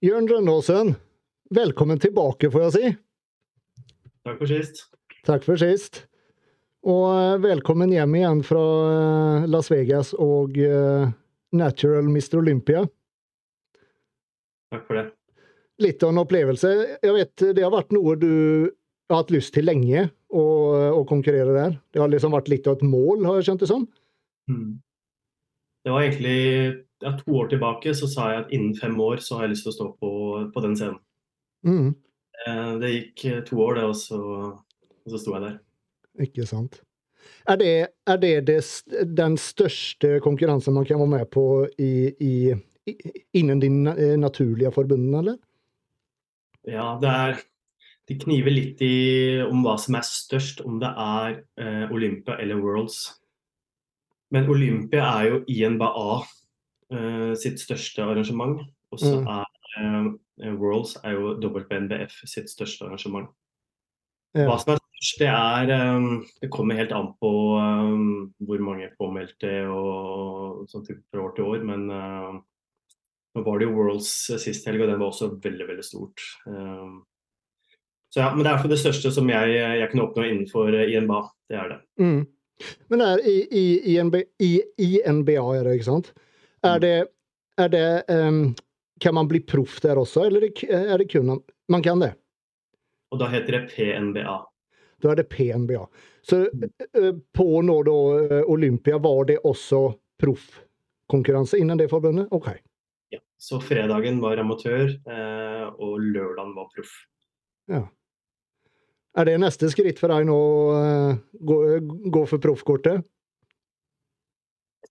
Jørn Rønnåsen, velkommen tilbake, får jeg si. Takk for sist. Takk for sist. Og eh, velkommen hjem igjen fra eh, Las Vegas og uh, Natural Mr. Olympia. Takk for det. Litt av en opplevelse. Jeg vet det har vært noe du har hatt lyst til lenge, å, å konkurrere der. Det har liksom vært litt av et mål, har jeg skjønt det som? Mm. Det var egentlig ja, to år tilbake så sa jeg at innen fem år så har jeg lyst til å stå på, på den scenen. Mm. Eh, det gikk to år, det, og så, og så sto jeg der. Ikke sant. Er det, er det, det den største konkurransen man kan være med på i, i, innen de naturlige forbundene, eller? Ja, det er De kniver litt i om hva som er størst, om det er eh, Olympia eller Worlds. Men Olympia er jo INBA eh, sitt største arrangement. Og så mm. er eh, Worlds er jo WNBF sitt største arrangement. Hva som er størst, det er um, Det kommer helt an på hvor mange påmeldte og sånt fra år til år. Men nå var det jo Worlds sist helg, og den var også veldig, veldig stort. Så ja, Men det er for det største som jeg, jeg kunne oppnå innenfor INBA. Det er det. Mm. Men er, i, i, i, NBA, i, i, NBA, er det, ikke sant? Er det, er det um, Kan man bli proff der også, eller er det kun Man kan det? Og da heter det PNBA. Da er det PNBA. Så uh, på nå da uh, Olympia, var det også proffkonkurranse innen det forbundet? OK. Ja. Så fredagen var amatør, uh, og lørdagen var proff. Ja. Er det neste skritt for deg nå gå, gå, for proffkortet?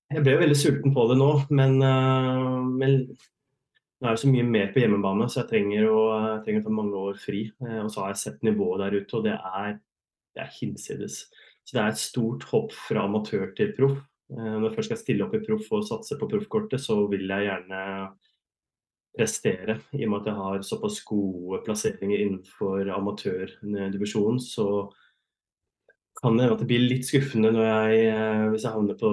Jeg ble veldig sulten på det nå, men, men nå er det så mye mer på hjemmebane, så jeg trenger å, jeg trenger å ta mange år fri. Eh, og så har jeg sett nivået der ute, og det er, det er hinsides. Så det er et stort hopp fra amatør til proff. Eh, når jeg først skal stille opp i proff og satse på proffkortet, så vil jeg gjerne prestere. I og med at jeg har såpass gode plasseringer innenfor amatørdivisjonen, så kan det at det blir litt skuffende når jeg, eh, hvis jeg havner på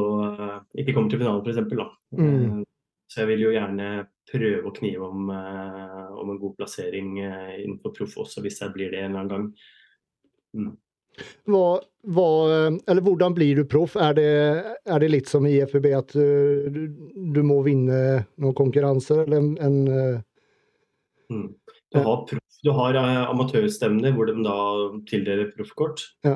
Ikke kommer til finalen, f.eks. Mm. Så jeg vil jo gjerne prøve å knive om, om en god plassering innenfor proff også, hvis jeg blir det en eller annen gang. Mm. Hva, hva, eller hvordan blir du proff? Er, er, det litt som i FUB at du, du, må vinne noen konkurranser, eller en, en mm. Du har, proff, du har amatørstevner hvor de da tildeler proffkort. Ja.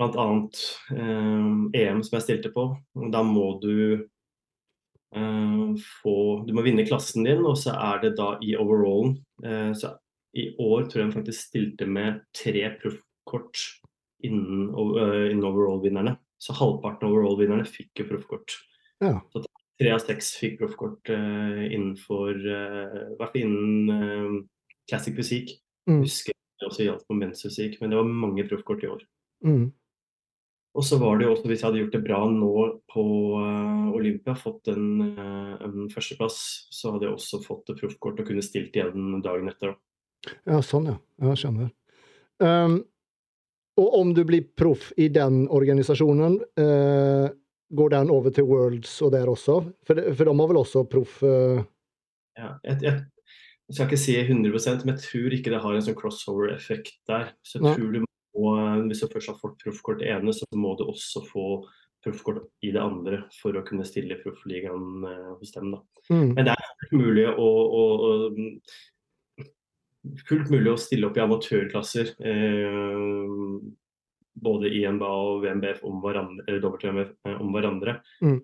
Blant annet EM som jeg stilte på. Da må du eh, få, du må vinne klassen din, og så er det da i overallen. Eh, så I år tror jeg han faktisk stilte med tre proffkort innen, uh, innen overall-vinnerne. Så halvparten av overall-vinnerne fikk jo proffkort. Ja. Så tre av seks fikk proffkort innenfor uh, hvert fall innen classic musikk. Mm. Husker jeg også gjaldt på mensfysikk, men det var mange proffkort i år. Mm. Og så var det jo også, hvis jeg hadde gjort det bra nå på uh, Olympia, fått en, uh, en, førsteplass, så hadde jeg også fått proffkort og kunne stilt igjen dagen etter. Ja, sånn ja. Jeg skjønner. Um, og om du blir proff i den organisasjonen, uh, går den over til Worlds og der også? For, for de har vel også proff Ja, jeg, jeg, jeg, skal ikke si 100% men jeg tror ikke det har en sånn crossover-effekt der. Så jeg ja. tror du og eh, hvis du først har fått proffkort i ene, så må du også få proffkort i det andre for å kunne stille i proffligaen eh, hos dem. Da. Mm. Men det er mulig å, å, å, fullt mulig å stille opp i amatørklasser. Eh, både INBA og WMBF om hverandre, eller WMF eh, om hverandre. Mm.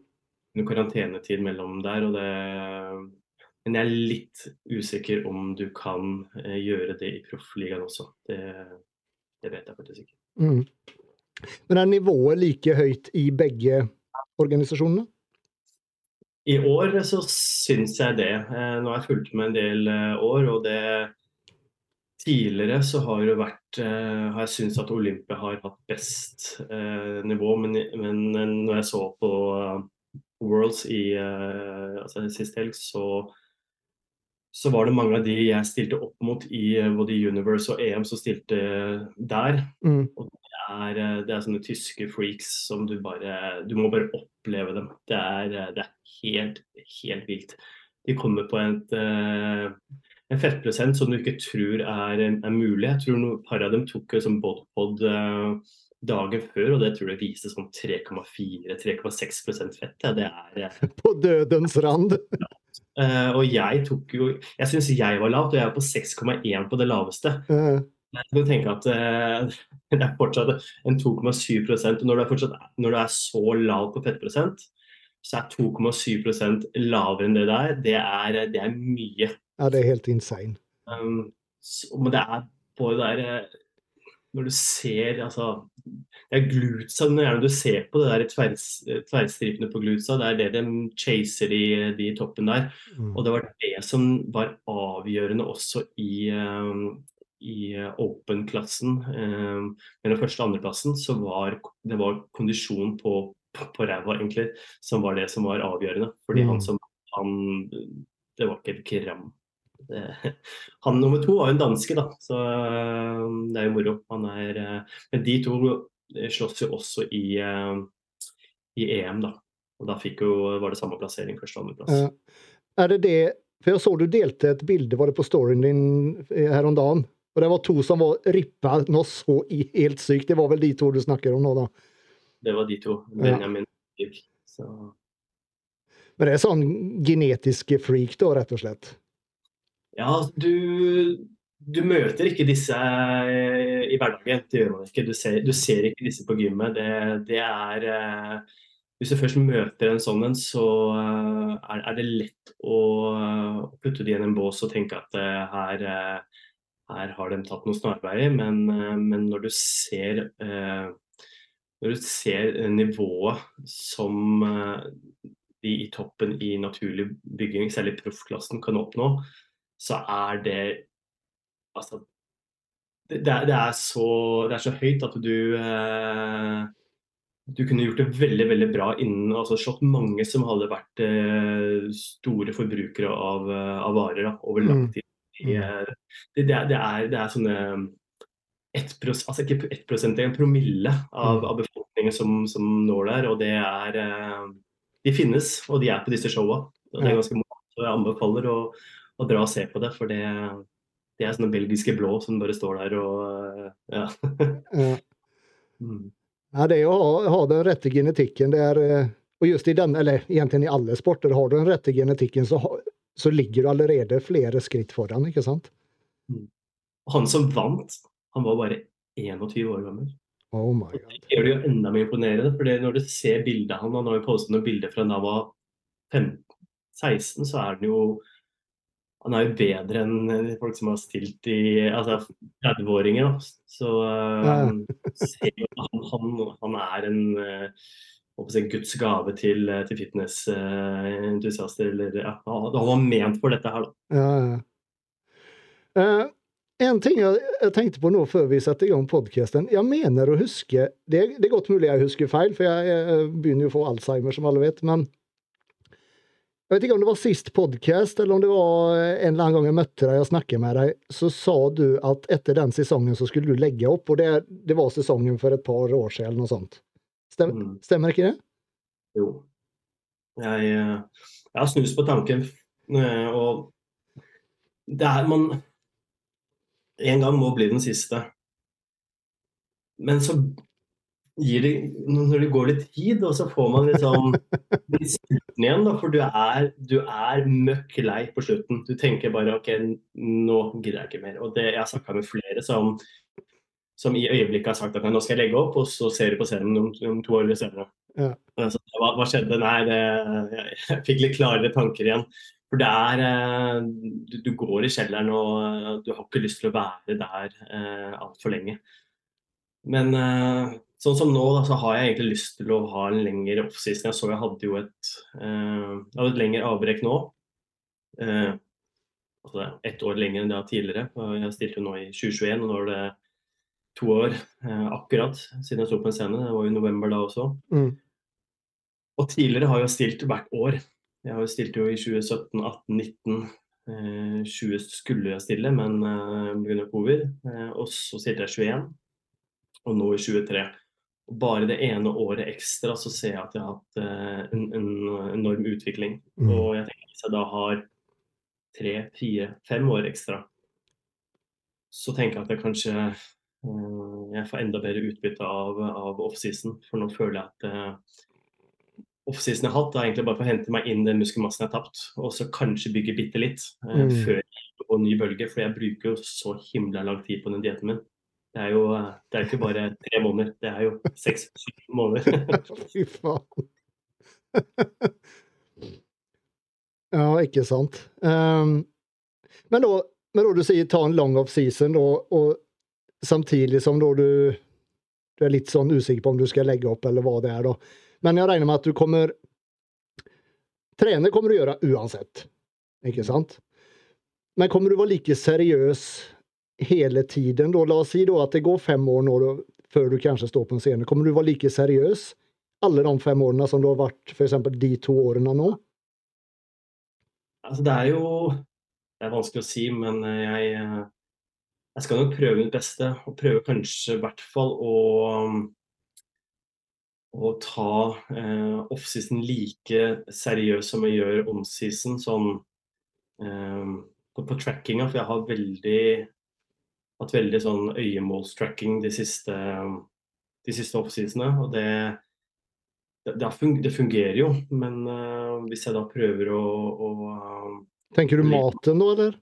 Karantenetid mellom der. og det men jeg er litt usikker om du kan gjøre det i proffligaen også. Det, det vet jeg faktisk ikke. Mm. Men er nivået like høyt i begge organisasjonene? I år så syns jeg det. Eh, nå har jeg fulgt med en del eh, år, og det Tidligere så har det vært eh, har jeg syntes at Olympia har hatt best nivå, men, men når jeg så på Worlds i altså sist helg, så så var det mange av de jeg stilte opp mot i eh, både Universe og EM som stilte der. Mm. Og det er, eh, det er, sånne tyske freaks som du bare Du må bare oppleve dem. Det er, eh, det er helt, helt vilt. De kommer på et en fettprosent som du ikke tror er, er mulig. Jeg tror noen par av dem tok som bodpod dagen før, og det tror jeg viste sånn 3,4-3,6 fett. Ja, det er På dødens rand. Uh, og jeg tok jo Jeg syns jeg var lavt, og jeg er på 6,1 på det laveste. Mm. Jeg kan tenke at det er fortsatt en 2,7 og når er når du er så lav på fettprosent, så er 2,7% lavere enn det der. Det er, det er mye. Ja, det er helt insane. Um, så, men det er på det der eh, Når du ser altså Det er glutsa når du ser på det der tvers, tverrstripene på glutsa, det er det de chaser de, de toppen der. Mm. Og det var det som var avgjørende også i, um, i open-klassen. Um, med den første og andreplassen så var det var kondisjon på på ræva, egentlig, som var det som var avgjørende. Fordi mm. han som han Det var ikke et gram. Han nummer to var jo en danske, da, så uh, det er jo moro. Han er uh, Men de to slåss jo også i, uh, i EM, da. Og da fikk jo, var det samme plassering, første og andreplass. Er det det For jeg så du delte et bilde, var det på storyen din her om dagen? Og det var to som var rippa noe så helt sykt. Det var vel de to du snakker om nå, da? Det var de to. Benjamin ja. Så. Men det er sånn genetiske freak, da, rett og slett? Ja, du, du møter ikke disse i hverdagen. Det gjør man ikke. Du ser, du ser ikke disse på gymmet. Det, det, er eh, Hvis du først møter en sånn en, så eh, er, er, det lett å, å putte de i en bås og tenke at eh, her, her har de tatt noen snarveier. Men, men når du ser når du ser nivået som eh, de i toppen i naturlig bygging, særlig proffklassen, kan oppnå, så er det Altså det, det, er, så, det er så høyt at du eh, du kunne gjort det veldig veldig bra innen altså slått mange som hadde vært eh, store forbrukere av, eh, av varer da, over lang mm. tid. Mm. Det, det, det, er, det er sånne 1 altså ikke 1 det er en promille av, mm. av befolkningen som, som, når der. Og det er eh, De finnes, og de er på disse showa. Og det er ganske morsomt. Jeg anbefaler å, å, dra og se på det, for det, det, er sånne belgiske blå som bare står der og eh, ja. ja. Mm. ja det er å ha, ha, den rette genetikken. Det er, eh, og just i den, eller egentlig i alle sporter, har du den rette genetikken, så, så ligger du allerede flere skritt foran, ikke sant? Mm. Han som vant, han var bare 21 år gammel. Oh my God. Det gjør det jo enda mer imponerende. for Når du ser bildet han, han har jo postet noen bilder fra da han var 15-16, så er han jo han er jo bedre enn folk som har stilt i altså 30-åringer. Så uh, han, han, han, er en uh, si, Guds gave til, til fitnessentusiaster. Uh, ja, han var ment for dette her, da. Ja, ja. Uh, en ting jeg, jeg, tenkte på nå før vi setter i gang podkasten. Jeg mener å huske det, det, er godt mulig jeg husker feil, for jeg, jeg, begynner jo å få Alzheimer, som alle vet. Men jeg vet ikke om det var sist podkast, eller om det var en eller annen gang jeg møtte deg og snakket med deg, så sa du at etter den sesongen så skulle du legge opp, og det, det var sesongen for et par år siden, eller noe sånt. Stemmer, mm. stemmer ikke det? Jo. Jeg, jeg har snust på tanken, eh, og det er man en gang må bli den siste. Men så gir det Når det går litt tid, og så får man liksom litt sulten igjen, da, for du er, du er møkk lei på slutten. Du tenker bare OK, nå gidder jeg ikke mer. Og det, jeg har snakka med flere som, som i øyeblikket har sagt at nå skal jeg legge opp, og så ser du på scenen om, om to år senere. Ja. Altså, hva, hva, skjedde? Nei, det, jeg, jeg fikk litt klarere tanker igjen. For det er eh, du, du, går i kjelleren og eh, du har ikke lyst til å være der eh, altfor lenge. Men eh, sånn som nå, da, så har jeg egentlig lyst til å ha en lengre offseason. Jeg så jeg hadde jo et, eh, hadde et lengre avbrekk nå. Eh, altså ett år lenger enn det jeg tidligere. Jeg stilte jo nå i 2021, og nå er det to år eh, akkurat siden jeg sto på en scene. Det var jo november da også. Mm. Og tidligere har jeg stilt hvert år. Jeg har jo stilt jo i 2017, 18, 19. Eh, 20 skulle jeg stille, men eh, pga. covid. Eh, og så stilte jeg 21, og nå i 23. Bare det ene året ekstra så ser jeg at jeg har hatt eh, en, en, enorm utvikling. Mm. Og jeg tenker hvis jeg da har tre, fire, fem år ekstra, så tenker jeg at jeg kanskje uh, jeg får enda bedre utbytte av, av offseason. For nå føler jeg at uh, offseason jeg har hatt, er egentlig bare for å hente meg inn den muskelmassen jeg har tapt, og så kanskje bygge bitte litt uh, mm. før jeg går på en ny bølge. For jeg bruker jo så himla lang tid på den dietten min. Det er jo det er ikke bare tre måneder, det er jo seks-syv måneder. Fy faen. ja, ikke sant. Um, men da men da du sier ta en lang off-season, og samtidig som da du, du er litt sånn usikker på om du skal legge opp, eller hva det er, da. Men jeg regner med at du kommer Trene kommer du gjøre uansett, ikke sant? Men kommer du være like seriøs hele tiden, da? La oss si da at det går fem år nå før du kanskje står på en scene. Kommer du være like seriøs alle de fem årene som du har vært f.eks. de to årene nå? Altså, det er jo det er vanskelig å si, men eh, jeg, eh, jeg skal nok prøve mitt beste. Og prøve kanskje i hvert fall å, å ta eh, offseason like seriøst som jeg gjør onseason. Sånn eh, på, på trackinga, for jeg har veldig hatt veldig sånn øyemålstracking de siste, de siste offseasonene. Og det, det, det, fungerer jo, men uh, hvis jeg da prøver å, å Tenker du maten nå, eller?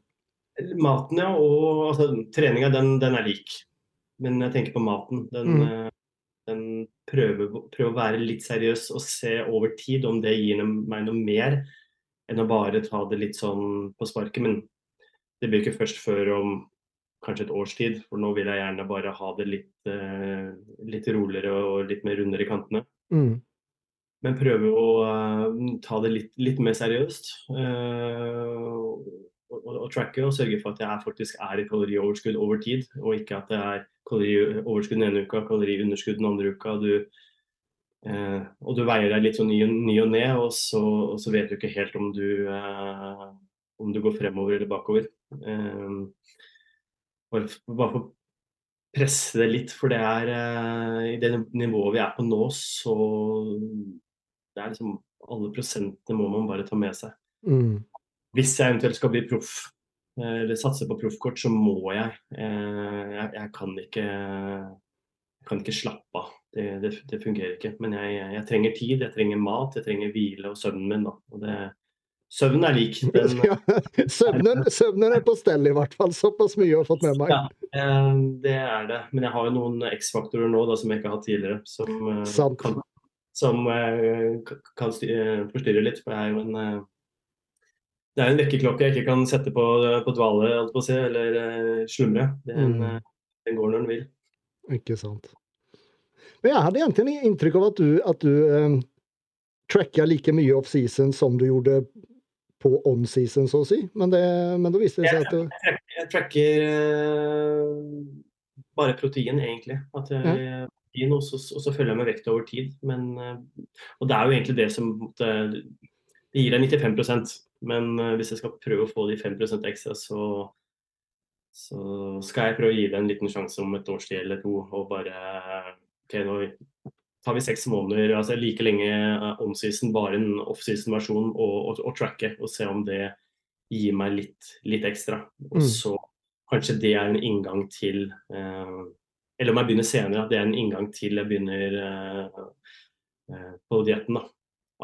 Maten, ja. Og altså, treninga, den, den, er lik. Men jeg tenker på maten. Den, mm. Eh, den prøver, prøver, å være litt seriøs og se over tid om det gir meg noe mer enn å bare ta det litt sånn på sparket. Men det blir ikke først før om kanskje et års tid, for nå vil jeg gjerne bare ha det litt, uh, litt roligere og litt mer rundere i kantene. Mm men prøve å uh, ta det litt, litt mer seriøst. Uh, og, og, og, tracke og sørge for at jeg faktisk er i kalorioverskudd over tid, og ikke at det er kalorioverskudd den ene uka, kaloriunderskudd den andre uka. Du, uh, og du veier deg litt sånn ny, ny og ned, og så, og så, vet du ikke helt om du, om du går fremover eller bakover. Bare for å presse det litt, for det er i det nivået vi er på nå, så det er liksom Alle prosentene må man bare ta med seg. Mm. Hvis jeg eventuelt skal bli proff eh, eller satse på proffkort, så må jeg. Eh, jeg. Jeg, kan ikke, kan ikke slappe av. Det, det, det fungerer ikke. Men jeg, jeg, trenger tid, jeg trenger mat, jeg trenger hvile og søvnen min. Da. Og det, søvnen er lik. Den, ja, søvnen, søvnen, er på stell i hvert fall. Såpass mye jeg har fått med meg. Ja, eh, det er det. Men jeg har jo noen X-faktorer nå da, som jeg ikke har hatt tidligere. Som kan som eh, kan eh, forstyrre litt. For det er jo en eh, det er en vekkerklokke jeg ikke kan sette på, på dvale på si, eller slumre. Den, mm. den, går når den vil. Ikke sant. Men jeg hadde egentlig inntrykk av at du, at du um, tracka like mye off-season som du gjorde på on-season, så å si. Men, det, men da viste det seg at du Jeg, tracker uh, bare protein, egentlig. At jeg, ja protein, og så, og så følger jeg med vekt over tid. Men, eh, og det er jo egentlig det som Det, det gir deg 95% men eh, hvis jeg skal prøve å få de 5% ekstra, så, så skal jeg prøve å gi det en liten sjanse om et års tid eller to. Og bare OK, nå tar vi seks måneder, altså like lenge eh, on-season, bare en off-season-versjon, og, og, og, tracke og se om det gir meg litt, litt ekstra. Og mm. så kanskje det er en inngang til eh, eller om jeg begynner senere, at det er en inngang til jeg begynner uh, uh, på dietten.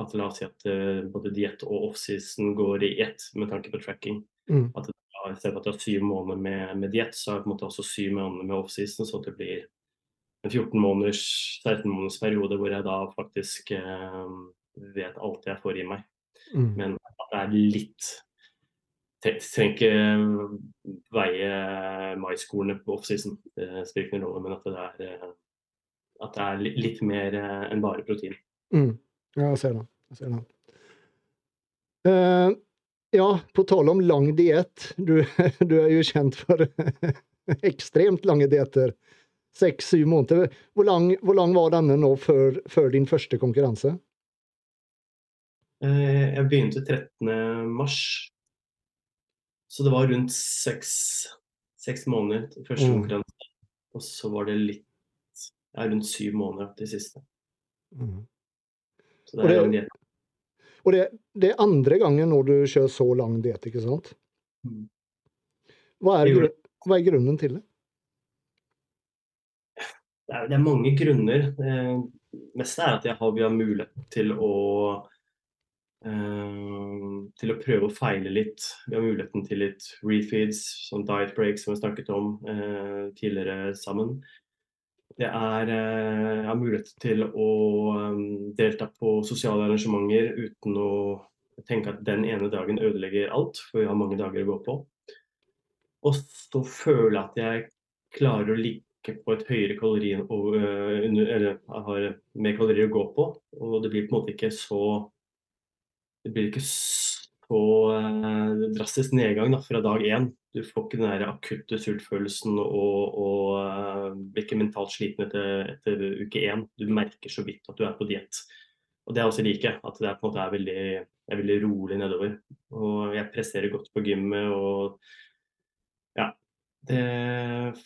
At La oss si at eh, både diett og off-season går i ett med tanke på tracking. Mm. At det, I stedet for at du har syv måneder med, med diett, så er det på en måte også syv måneder med off-season, Så det blir en 14 måneders, 16 måneders periode hvor jeg da faktisk vet alt jeg får i meg. Mm. Men at det er litt trenger ikke veie maiskornene på offseason. Det spiller ingen rolle, men at det er, eh, at det er litt mer eh, enn bare protein. Mm. Ja, jeg ser det. Jeg ser det. Uh, ja, på tale om lang diett. Du, du, er jo kjent for ekstremt lange dietter. Seks-syv måneder. Hvor lang, hvor lang, var denne nå før, før din første konkurranse? Uh, jeg begynte 13. mars så det var rundt seks, seks måneder til første mm. konkurranse. Og så var det litt ja, rundt syv måneder til siste. Mm. Så det er lang diett. Og det, det, er andre gangen når du kjører så lang diett, ikke sant? Mm. Hva er, hva er grunnen til det? Det er, det er mange grunner. Det meste er at jeg har, vi har mulighet til å Uh, til å prøve å feile litt. Vi har muligheten til litt refeeds, sånn diet breaks som vi snakket om uh, tidligere sammen. Det er uh, har mulighet til å um, delta på sosiale arrangementer uten å tenke at den ene dagen ødelegger alt, for vi har mange dager å gå på. Og så føle at jeg klarer å ligge på et høyere kalori eller har mer kalorier å gå på. Og det blir på en måte ikke så det blir ikke så eh, drastisk nedgang da, fra dag én. Du får ikke den der akutte sultfølelsen og, og uh, blir ikke mentalt sliten etter, etter, uke én. Du merker så vidt at du er på diett. Og Det er også like, at det er, på en måte er veldig, er veldig rolig nedover. Og jeg presterer godt på gymmet og ja. Det,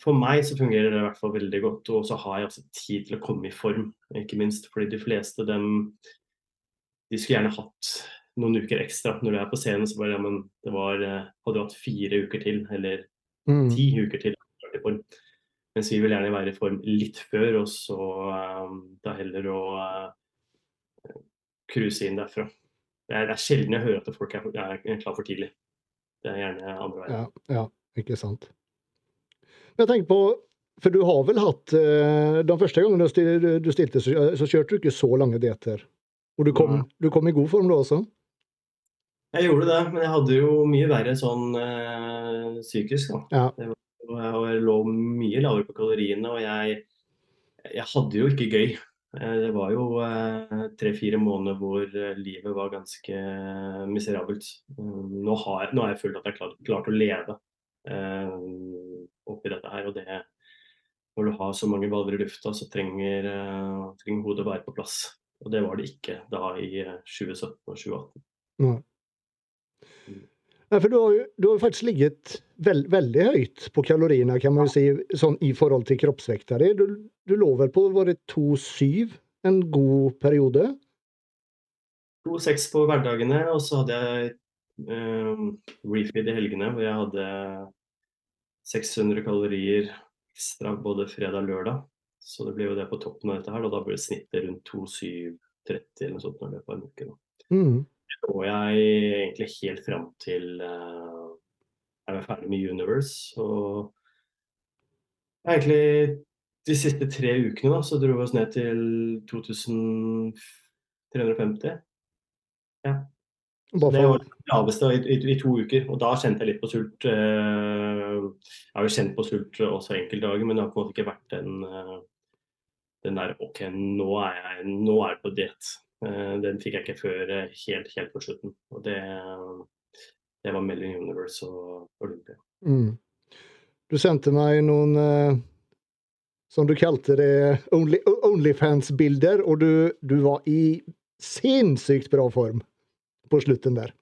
for meg så fungerer det i hvert fall veldig godt. Og så har jeg også tid til å komme i form, ikke minst. Fordi de fleste dem de skulle gjerne hatt noen uker ekstra. Når du er på scenen, så bare ja, men det var eh, Hadde du hatt fire uker til, eller mm. ti uker til, mens vi vil gjerne være i form litt før, og så um, da heller å uh, cruise inn derfra. Det er, det er, sjelden jeg hører at folk er, er klar for tidlig. Det er gjerne andre veien. Ja, ja, ikke sant. Jeg tenker på For du har vel hatt De første gangene du stilte, så kjørte du ikke så lange dietter? Og du kom, du kom i god form da også? Jeg gjorde det, men jeg hadde jo mye verre sånn øh, psykisk. da. Ja. og jeg lå mye lavere på kaloriene, og jeg, jeg hadde jo ikke gøy. Eh, det var jo eh, tre-fire måneder hvor livet var ganske miserabelt. Nå har, nå har jeg følt at jeg har klart, klart, å leve eh, oppi dette her. og det Når du har så mange baller i lufta, så trenger, trenger hodet å være på plass. Og det var det ikke da i 2017 og 2018. Nei. Nei, for du har, du har faktisk ligget veld, veldig høyt på kaloriene, kan man jo si, sånn i forhold til kroppsvekta di. Du, du lå vel på var det 2,7 en god periode? 2,6 på hverdagene, og så hadde jeg eh, refeed i helgene hvor jeg hadde 600 kalorier ekstra både fredag og lørdag. Så det blir jo det på toppen av dette her, og da blir det snittet rundt 2,730 eller noe sånt når det av en uke. Mm så jeg egentlig helt fram til uh, jeg var ferdig med Universe. Og egentlig de siste tre ukene da, så dro vi oss ned til 2350. Ja. Så det var det laveste i, i, i, to uker, og da kjente jeg litt på sult. Uh, jeg har jo kjent på sult også enkelte dager, men det har på en måte ikke vært den, uh, den der OK, nå er jeg, nå er jeg på diett. Eh, den fikk jeg ikke før eh, helt, helt på slutten. Og det, det var mellom Universe og Olympia. Mm. Du sendte meg noen eh, som du kalte det, Onlyfans-bilder, og du, du, var i sinnssykt bra form på slutten der.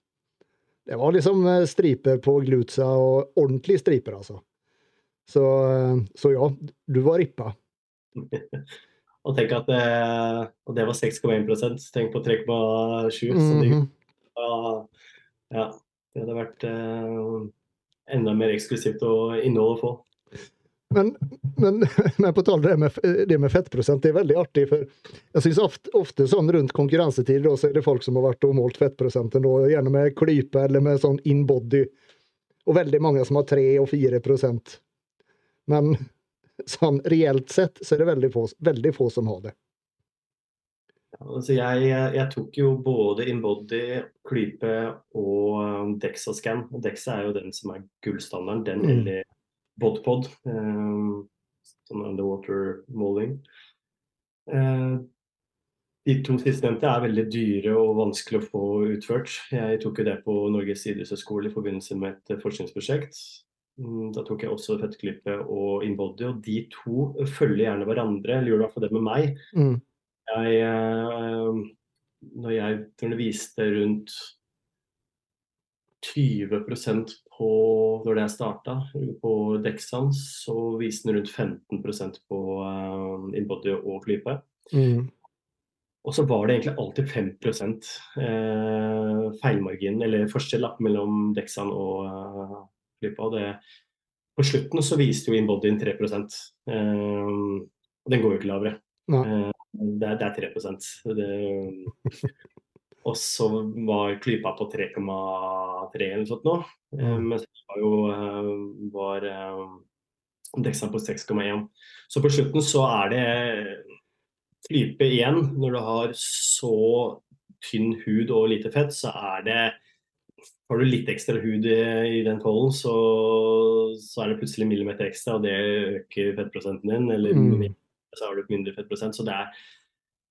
Det var liksom striper på glutsa, og ordentlige striper, altså. Så, så ja, du var rippa. Og tenk at det, og det var 6,1% Tenk på 3,7. Mm -hmm. ja, det hadde vært eh, enda mer eksklusivt og innhold å få. Men, men, men, på tall det med, det med fettprosent, det er veldig artig. for jeg synes ofte, ofte sånn Rundt konkurransetider så er det folk som har vært og målt fettprosenten, da, gjerne med klype eller med sånn inbody. Og veldig mange som har 3 og 4 prosent. Men sånn reelt sett så er det veldig få, veldig få som har det. Altså jeg, jeg, tok jo både InBody, klype og um, DEXA-scan. DEXA er jo den som er gullstandarden. Den mm. eller BodPod. Um, sånn underwater måling. Uh, de to sistnevnte er veldig dyre og vanskelig å få utført. Jeg tok jo det på Norges idrettshøgskole i forbindelse med et forskningsprosjekt. Mm, da tok jeg også fettklippe og Inbody, og de to følger gjerne hverandre. Eller gjør i hvert fall det med meg. Mm. Jeg, eh, når jeg underviste viste rundt 20 på når jeg starta på Dexan, så viste den rundt 15% på uh, Inbody og klype. Mm. Og så var det egentlig alltid 5 eh, feilmargin, eller forskjell mellom Dexan og uh, Flypa. Det, på slutten så viste jo Inbodyen 3 eh, og den går jo ikke lavere. Eh, det, er, det er 3 det, Og så var Klypa på 3,3 eller noe sånt nå. Eh, mens var jo eh, var eh, Dexan på 6,1. Så på slutten så er det klype igjen. Når du har så tynn hud og lite fett, så er det Har du litt ekstra hud i, i den tollen, så, så, er det plutselig millimeter ekstra, og det øker fettprosenten din. Eller mm. så har du mindre fettprosent. Så det er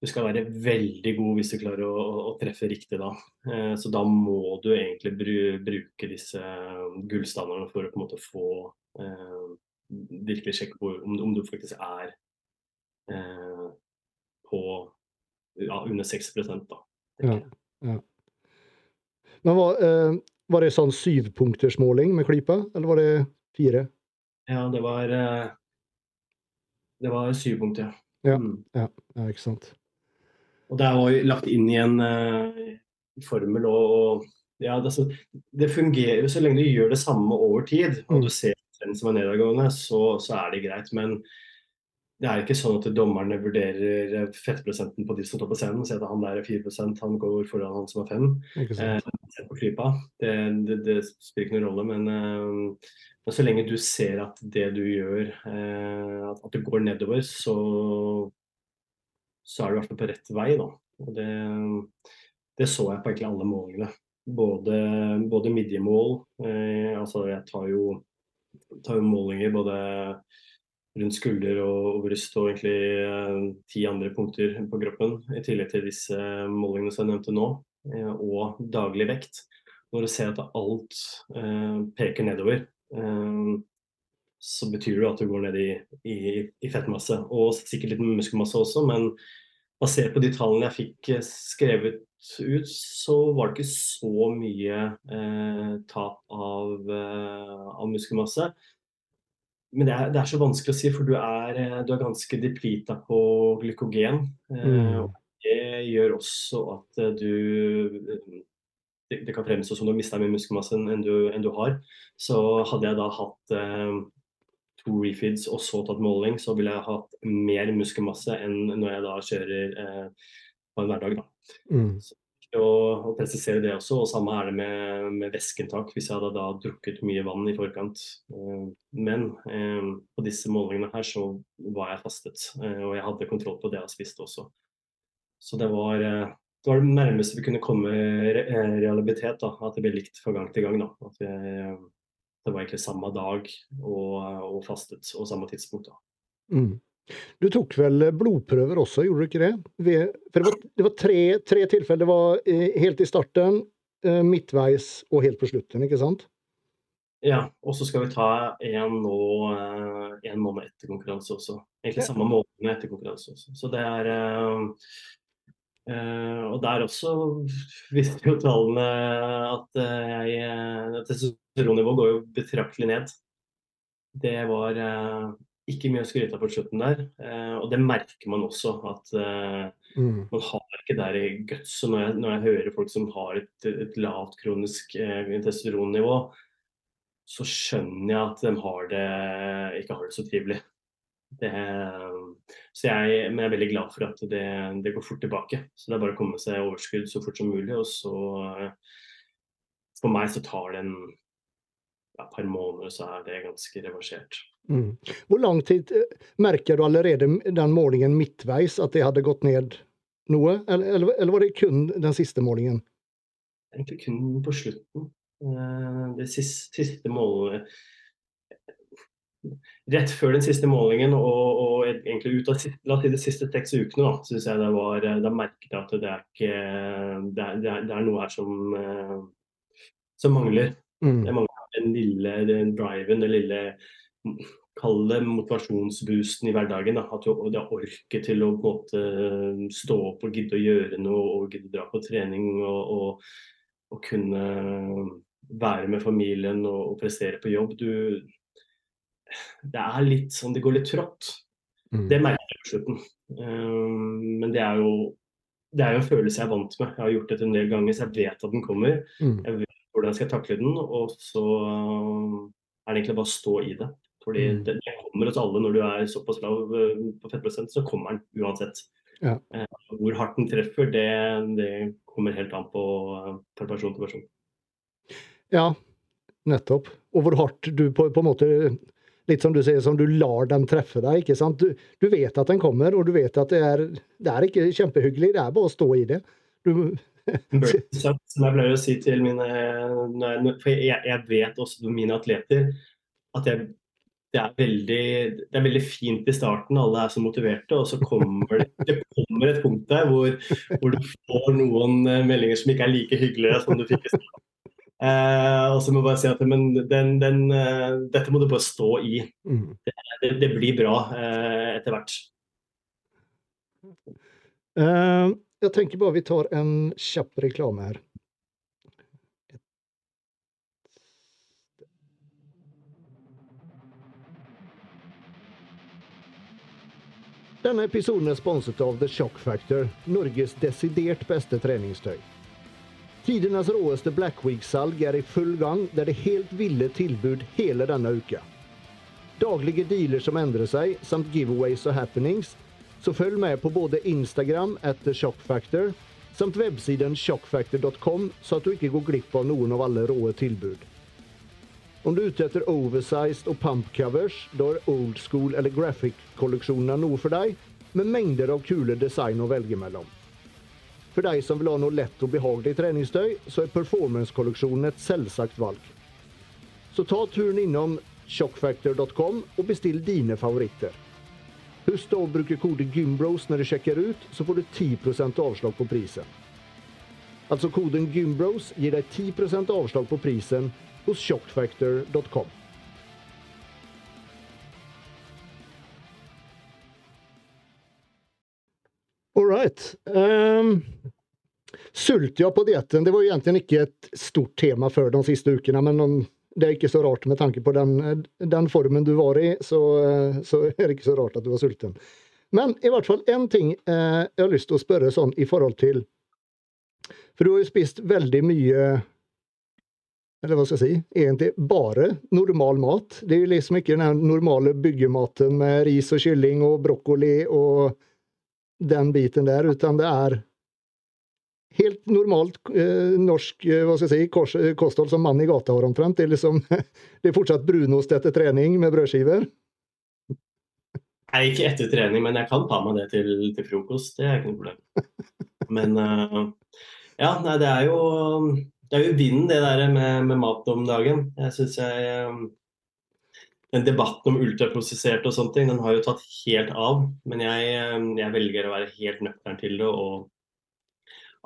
du skal være veldig god hvis du klarer å, å, å treffe riktig da. Eh, så da må du egentlig bru, bruke disse gullstandardene for å på en måte få eh, virkelig sjekke på om, om, du faktisk er eh, på ja, under 6 da. Ja, ja. Men var, eh, var, det sånn syvpunktersmåling med klypa, eller var det fire? Ja, det var eh, Det var syv punkter, ja. Ja, mm. ja, ja, ikke sant. Og det er også lagt inn i en uh, formel og, ja, det, det, fungerer så lenge du gjør det samme over tid, og du mm. ser den som er nedadgående, så, så, er det greit. Men det er ikke sånn at dommerne vurderer fettprosenten på de som står på scenen. og Sier at han der er 4% han går foran han som er 5 eh, på klypa. Det, det, det, spiller ikke noen rolle, men, eh, men, så lenge du ser at det du gjør, eh, at, at det går nedover, så, så er du i hvert fall på rett vei. Da. Og det, det så jeg på egentlig alle målingene. Både, både midjemål, eh, altså jeg tar jo, tar jo målinger både rundt skulder og, bryst og egentlig eh, ti andre punkter på kroppen. I tillegg til disse målingene som jeg nevnte nå, eh, og daglig vekt. Når du ser at alt eh, peker nedover, eh, så betyr det at du går ned i, i, i, fettmasse. Og sikkert litt muskelmasse også, men basert på de tallene jeg fikk eh, skrevet ut, så var det ikke så mye eh, tap av, av muskelmasse men det er, det er, så vanskelig å si, for du er, eh, du er ganske deplita på glykogen. Eh, mm. det gjør også at eh, du Det, det kan fremstå som du har mista mer muskelmasse enn du, enn du, har. Så hadde jeg da hatt eh, to refeeds og så tatt måling, så ville jeg hatt mer muskelmasse enn når jeg da kjører eh, på en hverdag. Da. Mm. Så og, å, presisere det også. Og samme er det med, med væskeinntak, hvis jeg hadde da drukket mye vann i forkant. Eh, men eh, på disse målingene her så var jeg fastet, eh, og jeg hadde kontroll på det jeg spiste også. Så det var, det var det nærmeste vi kunne komme re realitet, da, at det ble likt fra gang til gang. Da. At vi, det var egentlig samme dag og, og fastet, og samme tidspunkt. da. Mm. Du tok vel blodprøver også, gjorde du ikke det? For det var, det var tre, tre, tilfeller. Det var eh, helt i starten, eh, midtveis og helt på slutten, ikke sant? Ja, og så skal vi ta en, nå, eh, en måned etter konkurranse også. Egentlig samme måned etter konkurranse også. Så det er og der også viste jo tallene at uh, testosteronnivået går jo betraktelig ned. Det var ikke mye å skryte av på slutten der. Eh, og det merker man også, at eh, mm. man har ikke der i gutset. Når, jeg, når jeg hører folk som har et, et lavt kronisk eh, testosteronnivå, så skjønner jeg at de har det, ikke har det så trivelig. Det, så jeg, men jeg er veldig glad for at det, det, går fort tilbake. Så det er bare å komme seg overskudd så fort som mulig. Og så For meg så tar det en ja, par måneder, så er det ganske reversert. Mm. Hvor lang tid eh, merker du allerede den målingen midtveis, at det hadde gått ned noe? Eller, eller, eller var det kun den siste målingen? Egentlig kun på slutten. Eh, det siste, siste målet Rett før den siste målingen og, og egentlig ut av de siste seks ukene, da, synes jeg det var Da merket jeg at det er ikke Det er, det er, det er noe her som, eh, som mangler. Mm. Det mangler den lille den driven, den lille Kall det motivasjonsboosten i hverdagen. Da. At du har orket til å på en måte stå opp og gidde å gjøre noe og gidde å dra på trening og, og, og kunne være med familien og, og, prestere på jobb. Du, det er litt sånn Det går litt trått. Mm. Det merker jeg på slutten. Um, men det er jo det er jo en følelse jeg er vant med. Jeg har gjort dette en del ganger, så jeg vet at den kommer. Mm. Jeg vet hvordan jeg skal takle den, og så er det egentlig bare å stå i det. Fordi mm. det, det, kommer hos alle når du er såpass lav eh, på fettprosent, så kommer den uansett. Ja. Uh, hvor hardt den treffer, det, det, kommer helt an på fra person til person. Ja, nettopp. Og hvor hardt du på, på en måte Litt som du sier, som du lar den treffe deg. ikke sant? Du, du vet at den kommer, og du vet at det er, det er ikke kjempehyggelig, det er bare å stå i det. Du, som jeg pleier å si til mine For jeg, jeg vet også mine atleter at jeg, det, er veldig, det er veldig fint i starten, alle er så motiverte, og så kommer det, det kommer et punkt der hvor, hvor, du får noen eh, meldinger som ikke er like hyggelige som du fikk i starten. Eh, og så må jeg bare si at men den, den, uh, dette må du bare stå i. Mm. Det, det, det, blir bra uh, etter hvert. Uh, jeg tenker bare vi tar en kjapp reklame her. Denne episoden er sponset av The Shock Factor, Norges desidert beste treningstøy. Tidenes råeste Black Week-salg er i full gang, der det helt ville tilbud hele denne uka. Daglige dealer som endrer seg, samt giveaways og happenings, så følg med på både Instagram etter Shockfactor samt websiden shockfactor.com, så at du ikke går glipp av noen av alle råe tilbud. Om du er ute etter oversized og pump covers, da er old school eller graphic-kolleksjonene noe for deg, med mengder av kule design å velge mellom. For deg som vil ha noe lett og behagelig treningstøy, så er performance-kolleksjonen et selvsagt valg. Så ta turen innom shockfactor.com og bestill dine favoritter. Husk da å bruke kode GYMBROS når du sjekker ut, så får du 10% avslag på prisen. Altså koden GYMBROS gir deg 10% avslag på prisen hos shockfactor.com. right. Um, sult ja på dietten, det var egentlig ikke et stort tema før de siste ukene, men de det er ikke så rart med tanke på den, den formen du var i, så, så, er det ikke så rart at du var sulten. Men i hvert fall én ting eh, jeg har lyst til å spørre sånn i forhold til For du har jo spist veldig mye Eller hva skal jeg si? Egentlig bare normal mat. Det er jo liksom ikke den normale byggematen med ris og kylling og brokkoli og den biten der, utan det er helt normalt eh, norsk eh, hva skal jeg si, kors, eh, kosthold som mann i gata har omtrent. Det er, liksom, det er fortsatt brunost etter trening med brødskiver. Nei, ikke etter trening, men jeg kan ta meg det til, til frokost. Det er ikke noe problem. Men uh, ja, nei, det er jo det er jo vinden, det der med, med mat om dagen. Jeg syns jeg um, Den debatten om ultraprosessert og sånne ting, den har jo tatt helt av. Men jeg, jeg velger å være helt nøktern til det og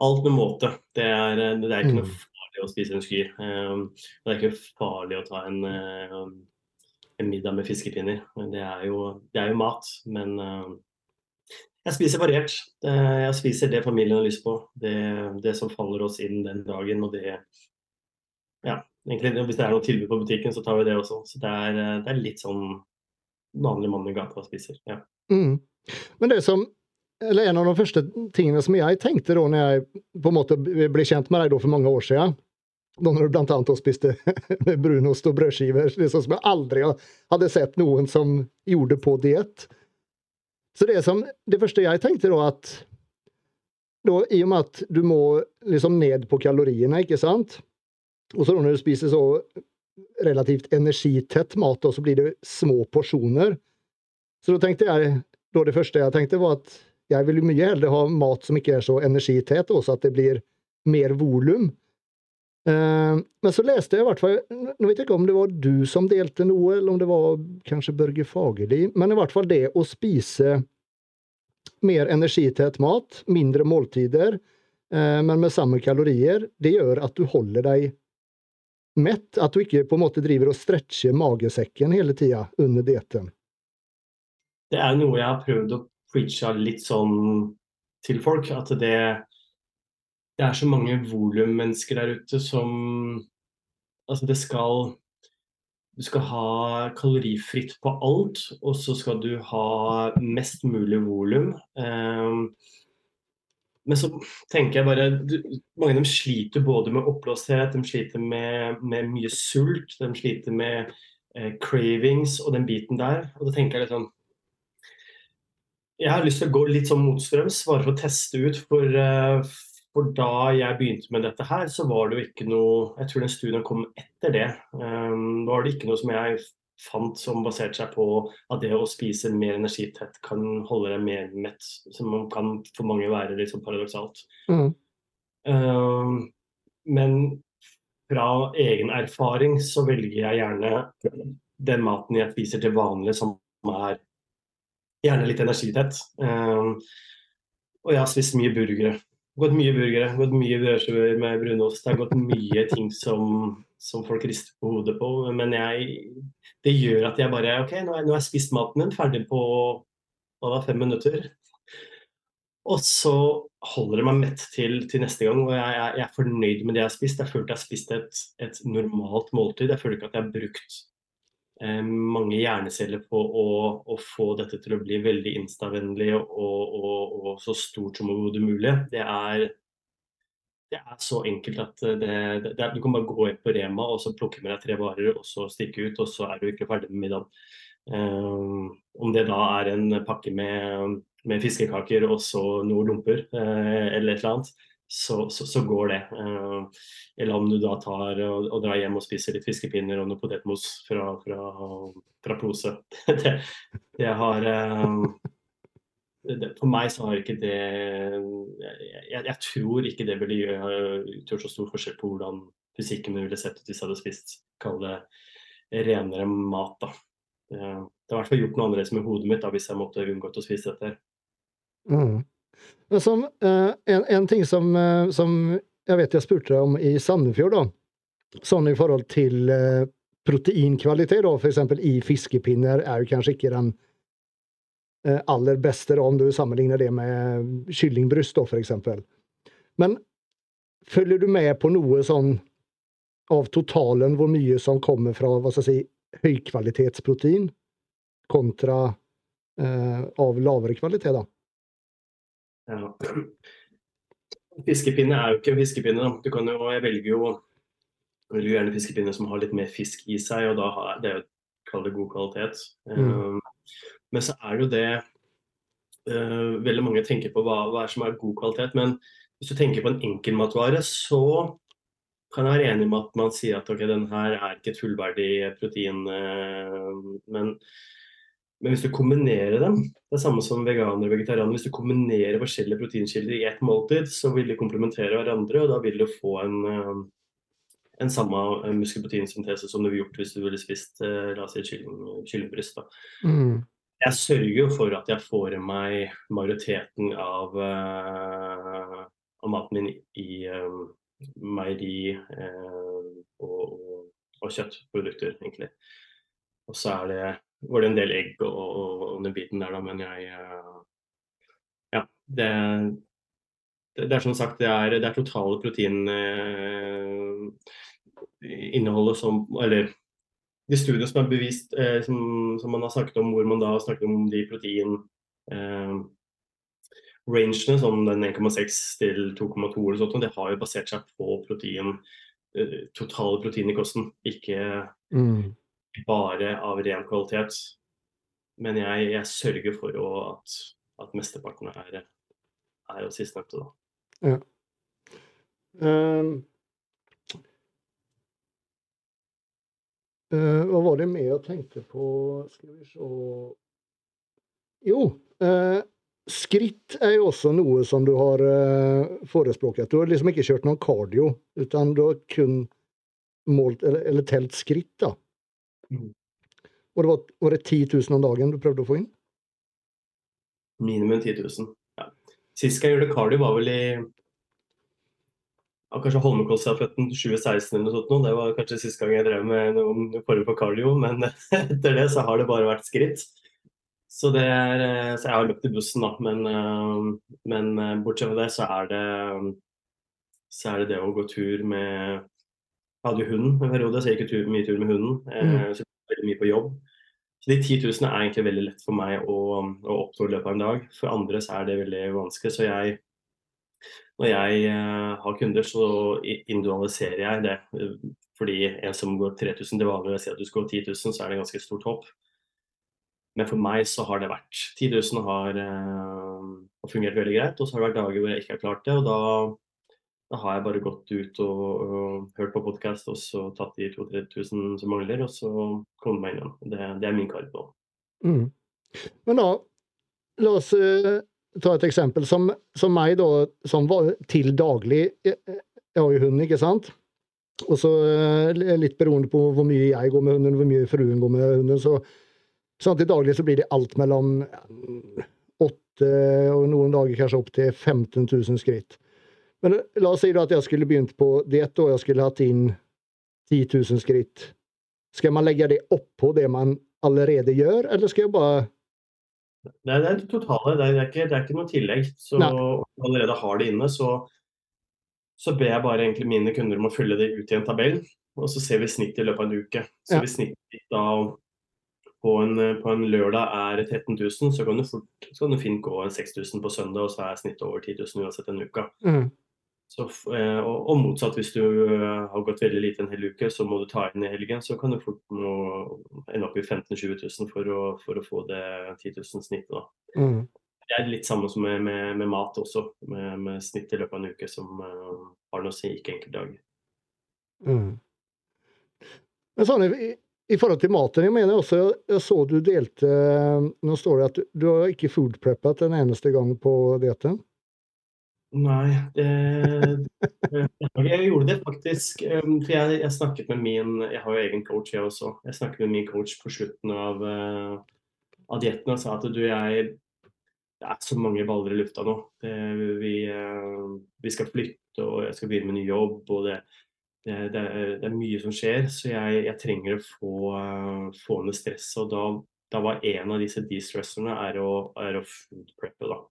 alt med måte. Det er, det er ikke noe mm. farlig å spise en skyr. Um, det er ikke farlig å ta en, en middag med fiskepinner. Det er jo, det er jo mat. Men jeg spiser variert. Jeg spiser det familien har lyst på. Det, det som faller oss inn den dagen. Og det Ja, egentlig, hvis det er noe tilbud på butikken, så tar vi det også. Så det er, det er litt sånn vanlig mann i gata spiser. Ja. Mm. Men det som eller en av de første tingene som jeg tenkte da når jeg på en måte ble kjent med deg for mange år siden, da når du annet spiste brunost og brødskiver, liksom som jeg aldri hadde sett noen som gjorde på diett. Så det, som, det første jeg tenkte da, at da, i og med at du må liksom ned på kaloriene, ikke sant, og så når du spiser så relativt energitett mat, så blir det små porsjoner. Så da tenkte jeg, da det første jeg tenkte, var at jeg vil mye heller ha mat som ikke er så energitett, også at det blir mer volum. Uh, men så leste jeg i hvert fall Nå vet jeg ikke om det var du som delte noe, eller om det var kanskje Børge Fagerli, men i hvert fall det å spise mer energitett mat, mindre måltider, uh, men med samme kalorier, det gjør at du holder deg mett. At du ikke på en måte driver og stretcher magesekken hele tida under dietten. Det er noe jeg har prøvd å preache litt sånn til folk. At det, det er så mange volummennesker der ute som Altså, det skal Du skal ha kalorifritt på alt, og så skal du ha mest mulig volum. Um, men så tenker jeg bare Mange av dem sliter både med oppblåsthet, de sliter med, med, mye sult, de sliter med eh, cravings og den biten der. Og da tenker jeg litt sånn Jeg har lyst til å gå litt sånn motstrøms, bare for å teste ut. For, eh, for da jeg begynte med dette her, så var det jo ikke noe Jeg tror den studien kom etter det. Um, da var det ikke noe som jeg fant som baserte seg på at det å spise mer energitett kan holde deg mer mett, som kan for mange være litt sånn paradoksalt. Mm. Uh, men fra egen erfaring så velger jeg gjerne den maten jeg spiser til vanlig, som er gjerne litt energitett. Uh, og jeg har spist mye burgere gått mye burgere, gått mye brødskiver med brunost. Det har gått mye ting som, som, folk rister på hodet på. Men jeg, det gjør at jeg bare OK, nå har jeg, spist maten min, ferdig på hva da, fem minutter. Og så holder det meg mett til, til neste gang, og jeg, jeg, er fornøyd med det jeg har spist. Jeg føler at jeg har spist et, et normalt måltid. Jeg føler ikke at jeg har brukt Eh, mange hjerneceller på å, å, få dette til å bli veldig instavennlig og, og, og, så stort som overhodet mulig. Det er, det er så enkelt at det, det, du kan bare gå inn på Rema og så plukke med deg tre varer og så stikke ut, og så er du ikke ferdig med middagen. Um, om det da er en pakke med, med fiskekaker og så noen lomper uh, eller et eller annet, så, så, så, går det. Uh, eller om du da tar og, og, drar hjem og spiser litt fiskepinner og noe potetmos fra, fra, fra pose. det, det, har uh, det, For meg så har ikke det Jeg, jeg tror ikke det ville gjøre så stor forskjell på hvordan fysikken ville sett ut hvis jeg hadde spist kall det renere mat. da. Det har i hvert fall gjort noe annerledes med hodet mitt da, hvis jeg måtte unngått å spise dette. Mm. Som, eh, en, en, ting som, eh, som, jeg vet jeg spurte deg om i Sandefjord, da, sånn i forhold til eh, proteinkvalitet, da, f.eks. i fiskepinner, er jo kanskje ikke den aller beste, da, om du sammenligner det med kyllingbryst, da, f.eks. Men følger du med på noe sånn av totalen, hvor mye som kommer fra hva skal jeg si, høykvalitetsprotein kontra eh, av lavere kvalitet? da? Ja. Fiskepinne er jo ikke fiskepinne. Da. Du kan jo, jeg velger jo velger gjerne fiskepinner som har litt mer fisk i seg, og da har det er jo god kvalitet. Mm. Um, men så er det jo det uh, Veldig mange tenker på hva, hva er som er god kvalitet. Men hvis du tenker på en enkelmatvare, så kan jeg være enig med at man sier at ok, den her er ikke et fullverdig protein. Uh, men men hvis du kombinerer dem, det er samme som veganer og vegetarianer, hvis du kombinerer forskjellige proteinkilder i ett måltid, så vil de komplementere hverandre, og da vil du få en, eh, en samme eh, muskelproteinsyntese som du ville gjort hvis du ville spist eh, la oss si kylling, kyllingbryst. Mm. Jeg sørger jo for at jeg får i meg majoriteten av, uh, av maten min i uh, meieri uh, og, og, kjøttprodukter, egentlig. Og så er det var det en del egg og, og, og den biten der, da, men jeg uh, Ja. Det, det, er som sagt det er, det er totale proteininnholdet som Eller de studiene som er bevist, eh, som, som, man har snakket om, hvor man da har snakket om de protein eh, rangene, som den 1,6 til 2,2 eller sånt, det har jo basert seg på protein, eh, totale protein i kosten, ikke mm bare av ren kvalitet. Men jeg, jeg sørger for å, at, at mesteparten er, er jo sistnevnte, da. Ja. Um, hva var det mer jeg tenkte på Skal vi se Jo, uh, skritt er jo også noe som du har uh, forespråket. Du har liksom ikke kjørt noen cardio, utan du har kun målt, eller, eller telt skritt. da. Mm. Og det var, var, det 10 000 om dagen du prøvde å få inn? Minimum 10 000. Ja. Sist jeg gjorde cardio, var vel i ja, kanskje Holmenkollstafetten 2016 eller noe sånt. Det var kanskje siste gang jeg drev med noen form for cardio, men etter det så har det bare vært skritt. Så, det er, så jeg har løpt i bussen, da. Men, men bortsett fra det, så er det så er det det å gå tur med jeg hadde jo hund en periode, så jeg gikk tur, mye tur med hunden. Eh, mm. Så veldig mye på jobb. Så de 10 000 er egentlig veldig lett for meg å, å oppnå i løpet av en dag. For andre så er det veldig vanskelig. Så jeg når jeg uh, har kunder, så individualiserer jeg det. Fordi en som går 3000 til vanlig, og jeg sier at du skal gå 10 000, så er det ganske stort hopp. Men for meg så har det vært 10 000 har, uh, har fungert veldig greit. Og så har det vært dager hvor jeg ikke har klart det. Og da, da har jeg bare gått ut og, og hørt på podkast og så tatt de 2000-3000 som mangler, og så kommet meg inn igjen. Det, det er min kart nå. Mm. Men da, la oss ta et eksempel. Som, som meg, da, som var til daglig Jeg, jeg har jo hund, ikke sant? Og så uh, litt beroende på hvor mye jeg går med hunden, hvor mye fruen går med hunden, så Sånn til daglig så blir det alt mellom 8 og noen dager kanskje opp til 15 000 skritt. Men la oss si da at jeg skulle begynt på diett og jeg skulle hatt inn 10 000 skritt. Skal man legge det oppå det man allerede gjør, eller skal jeg bare det er det totale, det er, ikke, det er ikke noe tillegg. Så Nei. allerede har det inne, så, så ber jeg bare egentlig mine kunder om å fylle det ut i en tabell. Og så ser vi snittet i løpet av en uke. Så ja. hvis snittet da på en, på en, lørdag er 13 000, så kan du, fort, så kan du fint gå 6000 på søndag, og så er snittet over 10 000 uansett en uke. Mm. Så, eh, og, motsatt, hvis du eh, har gått veldig lite en hel uke, så må du ta inn i helgen, så kan du fort nå ende opp i 15 000-20 000 for å, for å, få det 10 000-snittet. Mm. Det er litt samme som med, med, med mat også, med, med, snitt i løpet av en uke som uh, har noe å si, ikke enkeltdager. Mm. Men sånn, i forhold til maten, jeg mener også, jeg så du delte Nå står det at du har ikke foodpreppet en eneste gang på dietten? Nei, det, jeg gjorde det faktisk. Um, for jeg, jeg, snakket med min Jeg har jo egen coach, jeg også. Jeg snakket med min coach på slutten av, uh, av dietten og sa at du, jeg Det er så mange baller i lufta nå. Det, vi, uh, vi skal flytte, og jeg skal begynne med ny jobb. og det det, er, det, er, mye som skjer, så jeg, jeg trenger å få, uh, få ned stresset. Og da, da, var en av disse de-stresserne er å, er å food preppe, da.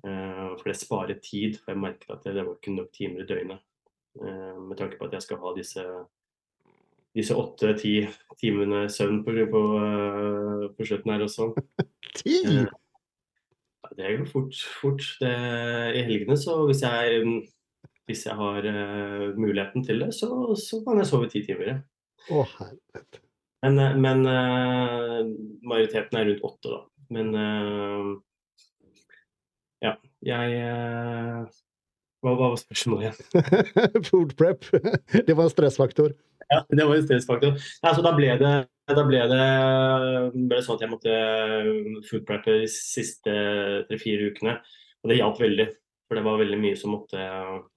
Uh, for det sparer tid, for jeg merker at det, var ikke nok timer i døgnet. Uh, med tanke på at jeg skal ha disse disse åtte-ti timene søvn på, på, uh, på, slutten her også. Ti? det går fort. fort. Det, I helgene så hvis jeg hvis jeg har muligheten til det, så, så, kan jeg sove ti timer. Å, helvete. Men, eh, men majoriteten er rundt åtte, da. Men ja, jeg hva, hva, var spørsmålet igjen? Food prep. Det var en stressfaktor. Ja, det var en stressfaktor. Altså, da ble det, da ble det, ble det sånn at jeg måtte food preppe de siste tre-fire ukene. Og det hjalp veldig. For det var veldig mye som måtte,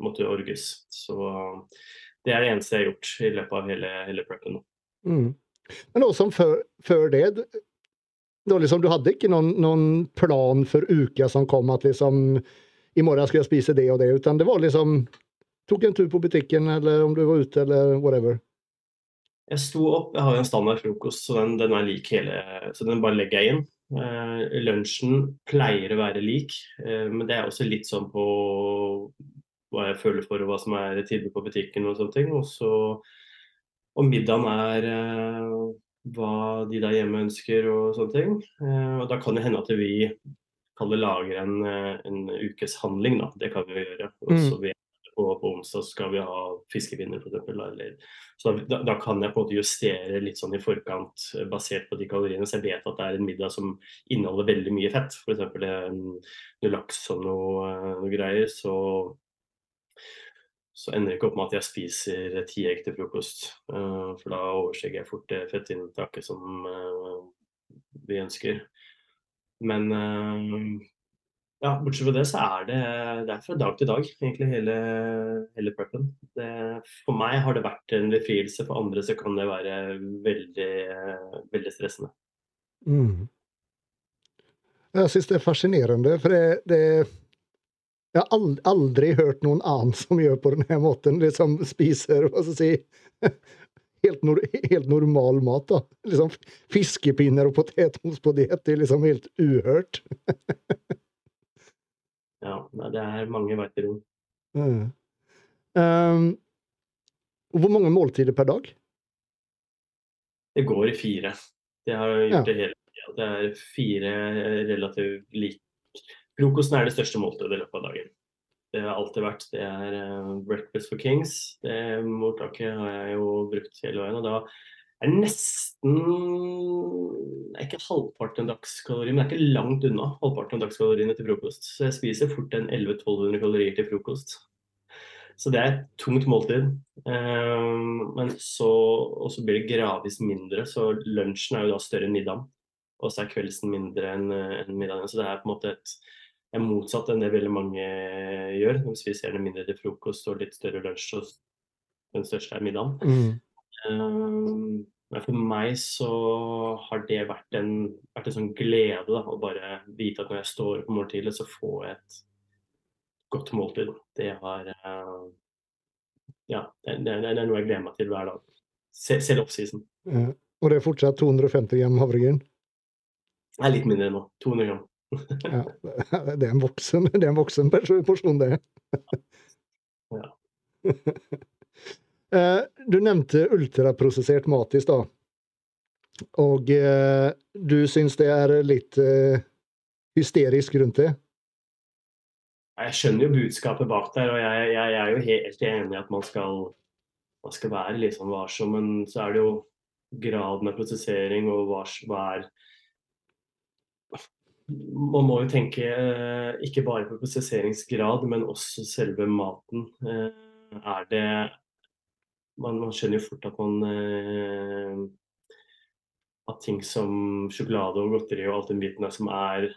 måtte orges. Så det er det eneste jeg har gjort i løpet av hele, hele preppen. Mm. Men også før, før det da liksom, Du hadde ikke noen, noen, plan for uka som kom, at liksom I morgen skal jeg spise det og det, utan det var liksom Tok en tur på butikken, eller om du var ute, eller whatever. Jeg sto opp, jeg har en standard frokost, så den, den er lik hele Så den bare legger jeg inn. Eh, lunsjen pleier å være lik, eh, men det er også litt sånn på hva jeg føler for og hva som er tilbud på butikken og sånne ting. Og middagen er uh, hva de der hjemme ønsker og sånne ting. og da kan det hende at vi kaller lager en, en ukes handling, da. Det kan vi gjøre. Og så mm på, på onsdag skal vi ha fiskepinner f.eks. Så da, da, kan jeg på en måte justere litt sånn i forkant eh, basert på de kaloriene. Så jeg vet at det er en middag som inneholder veldig mye fett. F.eks. noe laks og noe, eh, noe greier. Så, så ender det ikke opp med at jeg spiser ti egg til frokost. Uh, for da overstiger jeg fort det fettinntaket som uh, vi ønsker. Men uh, ja, bortsett fra det så er det, det er fra dag til dag, egentlig, hele, hele preppen. Det, for meg har det vært en befrielse, for andre så kan det være veldig, veldig stressende. Mm. Jeg syns det er fascinerende, for det, det Jeg har aldri hørt noen annen som gjør på denne måten, liksom spiser hva skal jeg si, helt, nor helt, normal mat. da. Liksom Fiskepinner og potetmos på diett er liksom helt uhørt. Ja, det er mange veier rom. Mm. Um, hvor mange måltider per dag? Det går i fire. Det har gjort ja. det hele tida. Det er fire relativt like Frokosten er det største måltidet i løpet av dagen. det har alltid vært. Det er uh, Breakfast for Kings. Det mottaket har jeg jo brukt hele veien. Og da er nesten det er ikke halvparten av dagskalorier, men det er ikke langt unna halvparten av dagskaloriene til frokost. Så jeg spiser fort en 1100-1200 kalorier til frokost. Så det er et tungt måltid. Um, men så, og så blir det gradvis mindre, så lunsjen er jo da større enn middagen. Og så er kveldsen mindre enn en middagen. Så det er på en måte et er motsatt enn det veldig mange gjør. De spiser gjerne mindre til frokost og litt større lunsj, og den største er middagen. Mm. Um, men for meg så har det vært en, vært en sånn glede da, å bare vite at når jeg står opp morgenen tidlig, så får jeg et godt måltid. Det har uh, Ja, det, det, det, er noe jeg gleder meg til hver dag. Selv oppsisen. Ja. Og det er fortsatt 250 gram havregryn? Det er litt mindre nå. 200 gram ja, det er en voksen, det er en voksen porsjon, det. ja. Eh, du nevnte ultraprosessert mat i stad. Og eh, du syns det er litt eh, hysterisk rundt det? Jeg skjønner jo budskapet bak der, og jeg, jeg, jeg er jo helt enig i at man skal, man skal være litt sånn varsom, men så er det jo graden av prosessering og hva, hva er man må jo tenke eh, ikke bare på prosesseringsgrad, men også selve maten. Eh, er det Man, man skjønner jo fort at man eh, At ting som sjokolade og godteri og alt den biten som er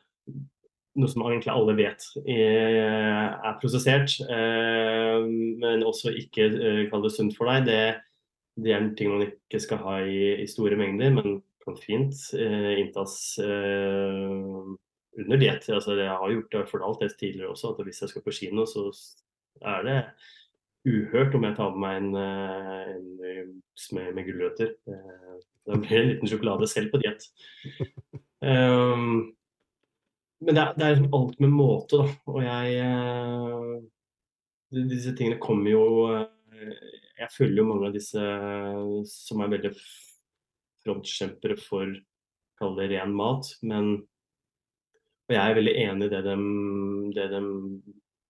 noe som egentlig alle vet er prosessert, men også ikke kall det sunt for deg, det, det er ting man ikke skal ha i, i store mengder, men kan fint inntas under diett. Altså, jeg har gjort det for alt det tidligere også, at hvis jeg skal på kino, så er det uhørt om jeg tar med meg en, eh, en med, med gulrøtter. Da blir det en liten sjokolade selv på diett. Um, men det er, det er, alt med måte, da. Og jeg Disse tingene kommer jo Jeg følger jo mange av disse som er veldig frontkjempere for kall det ren mat. Men og jeg er veldig enig i det de, det de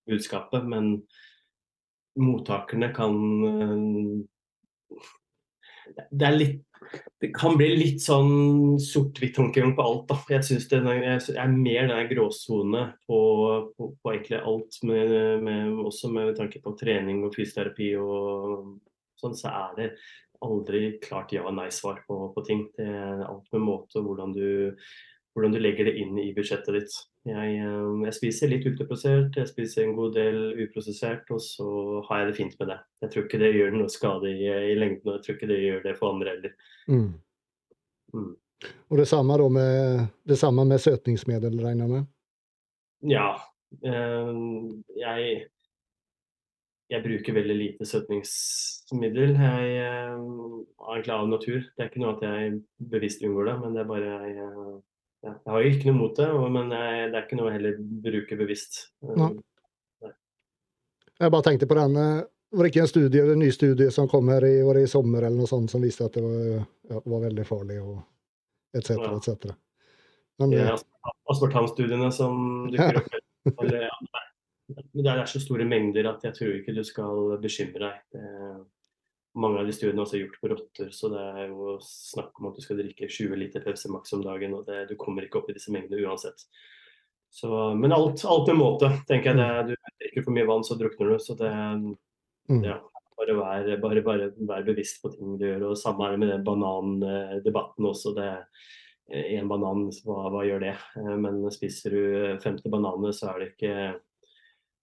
budskapet, men mottakerne kan eh, Det er litt det kan bli litt sånn sort-hvitt-tankegang på alt. da. Jeg synes det er mer den gråsone på, på, på, egentlig alt, med, med, også med tanke på trening og fysioterapi og sånn, så er det aldri klart ja- og nei-svar på, på, ting. Det er alt med måte og hvordan du hvordan du legger det inn i budsjettet ditt. Jeg, eh, jeg, spiser litt ultraprosessert, jeg spiser en god del uprosessert, og så har jeg det fint med det. Jeg tror ikke det gjør noe skade i, i lengden, og jeg tror ikke det gjør det for andre heller. Mm. Mm. Og det samme, med, det samme med søtningsmiddel, regner jeg med? Ja. Eh, jeg, jeg bruker veldig lite søtningsmiddel. Jeg er eh, egentlig av natur. Det er ikke noe at jeg bevisst unngår det, men det er bare jeg ja, jeg har ikke noe mot det, men jeg, det er ikke noe jeg heller bruker bevisst. Nei. Jeg bare tenkte på den eh, Var det ikke en studie, en ny studie som kom her i, i sommer eller noe sånt, som viste at det var, ja, var veldig farlig og etc. Ja. etc. Men, ja, Aspartamstudiene som dukker opp. Eller, det er så store mengder at jeg tror ikke du skal bekymre deg. Mange av de studiene også er gjort på rotter, så det er jo snakk om at du skal drikke 20 liter Pepsi Max om dagen, og det, du kommer ikke opp i disse mengdene uansett. Så, men alt, alt, med måte, tenker jeg. Det, du drikker for mye vann, så drukner du. Så det mm. ja, bare vær, bare, bare vær bevisst på ting du gjør. Og samme er det med den banandebatten også. det en banan, hva, hva, gjør det? Eh, men spiser du 50 bananer, så er det ikke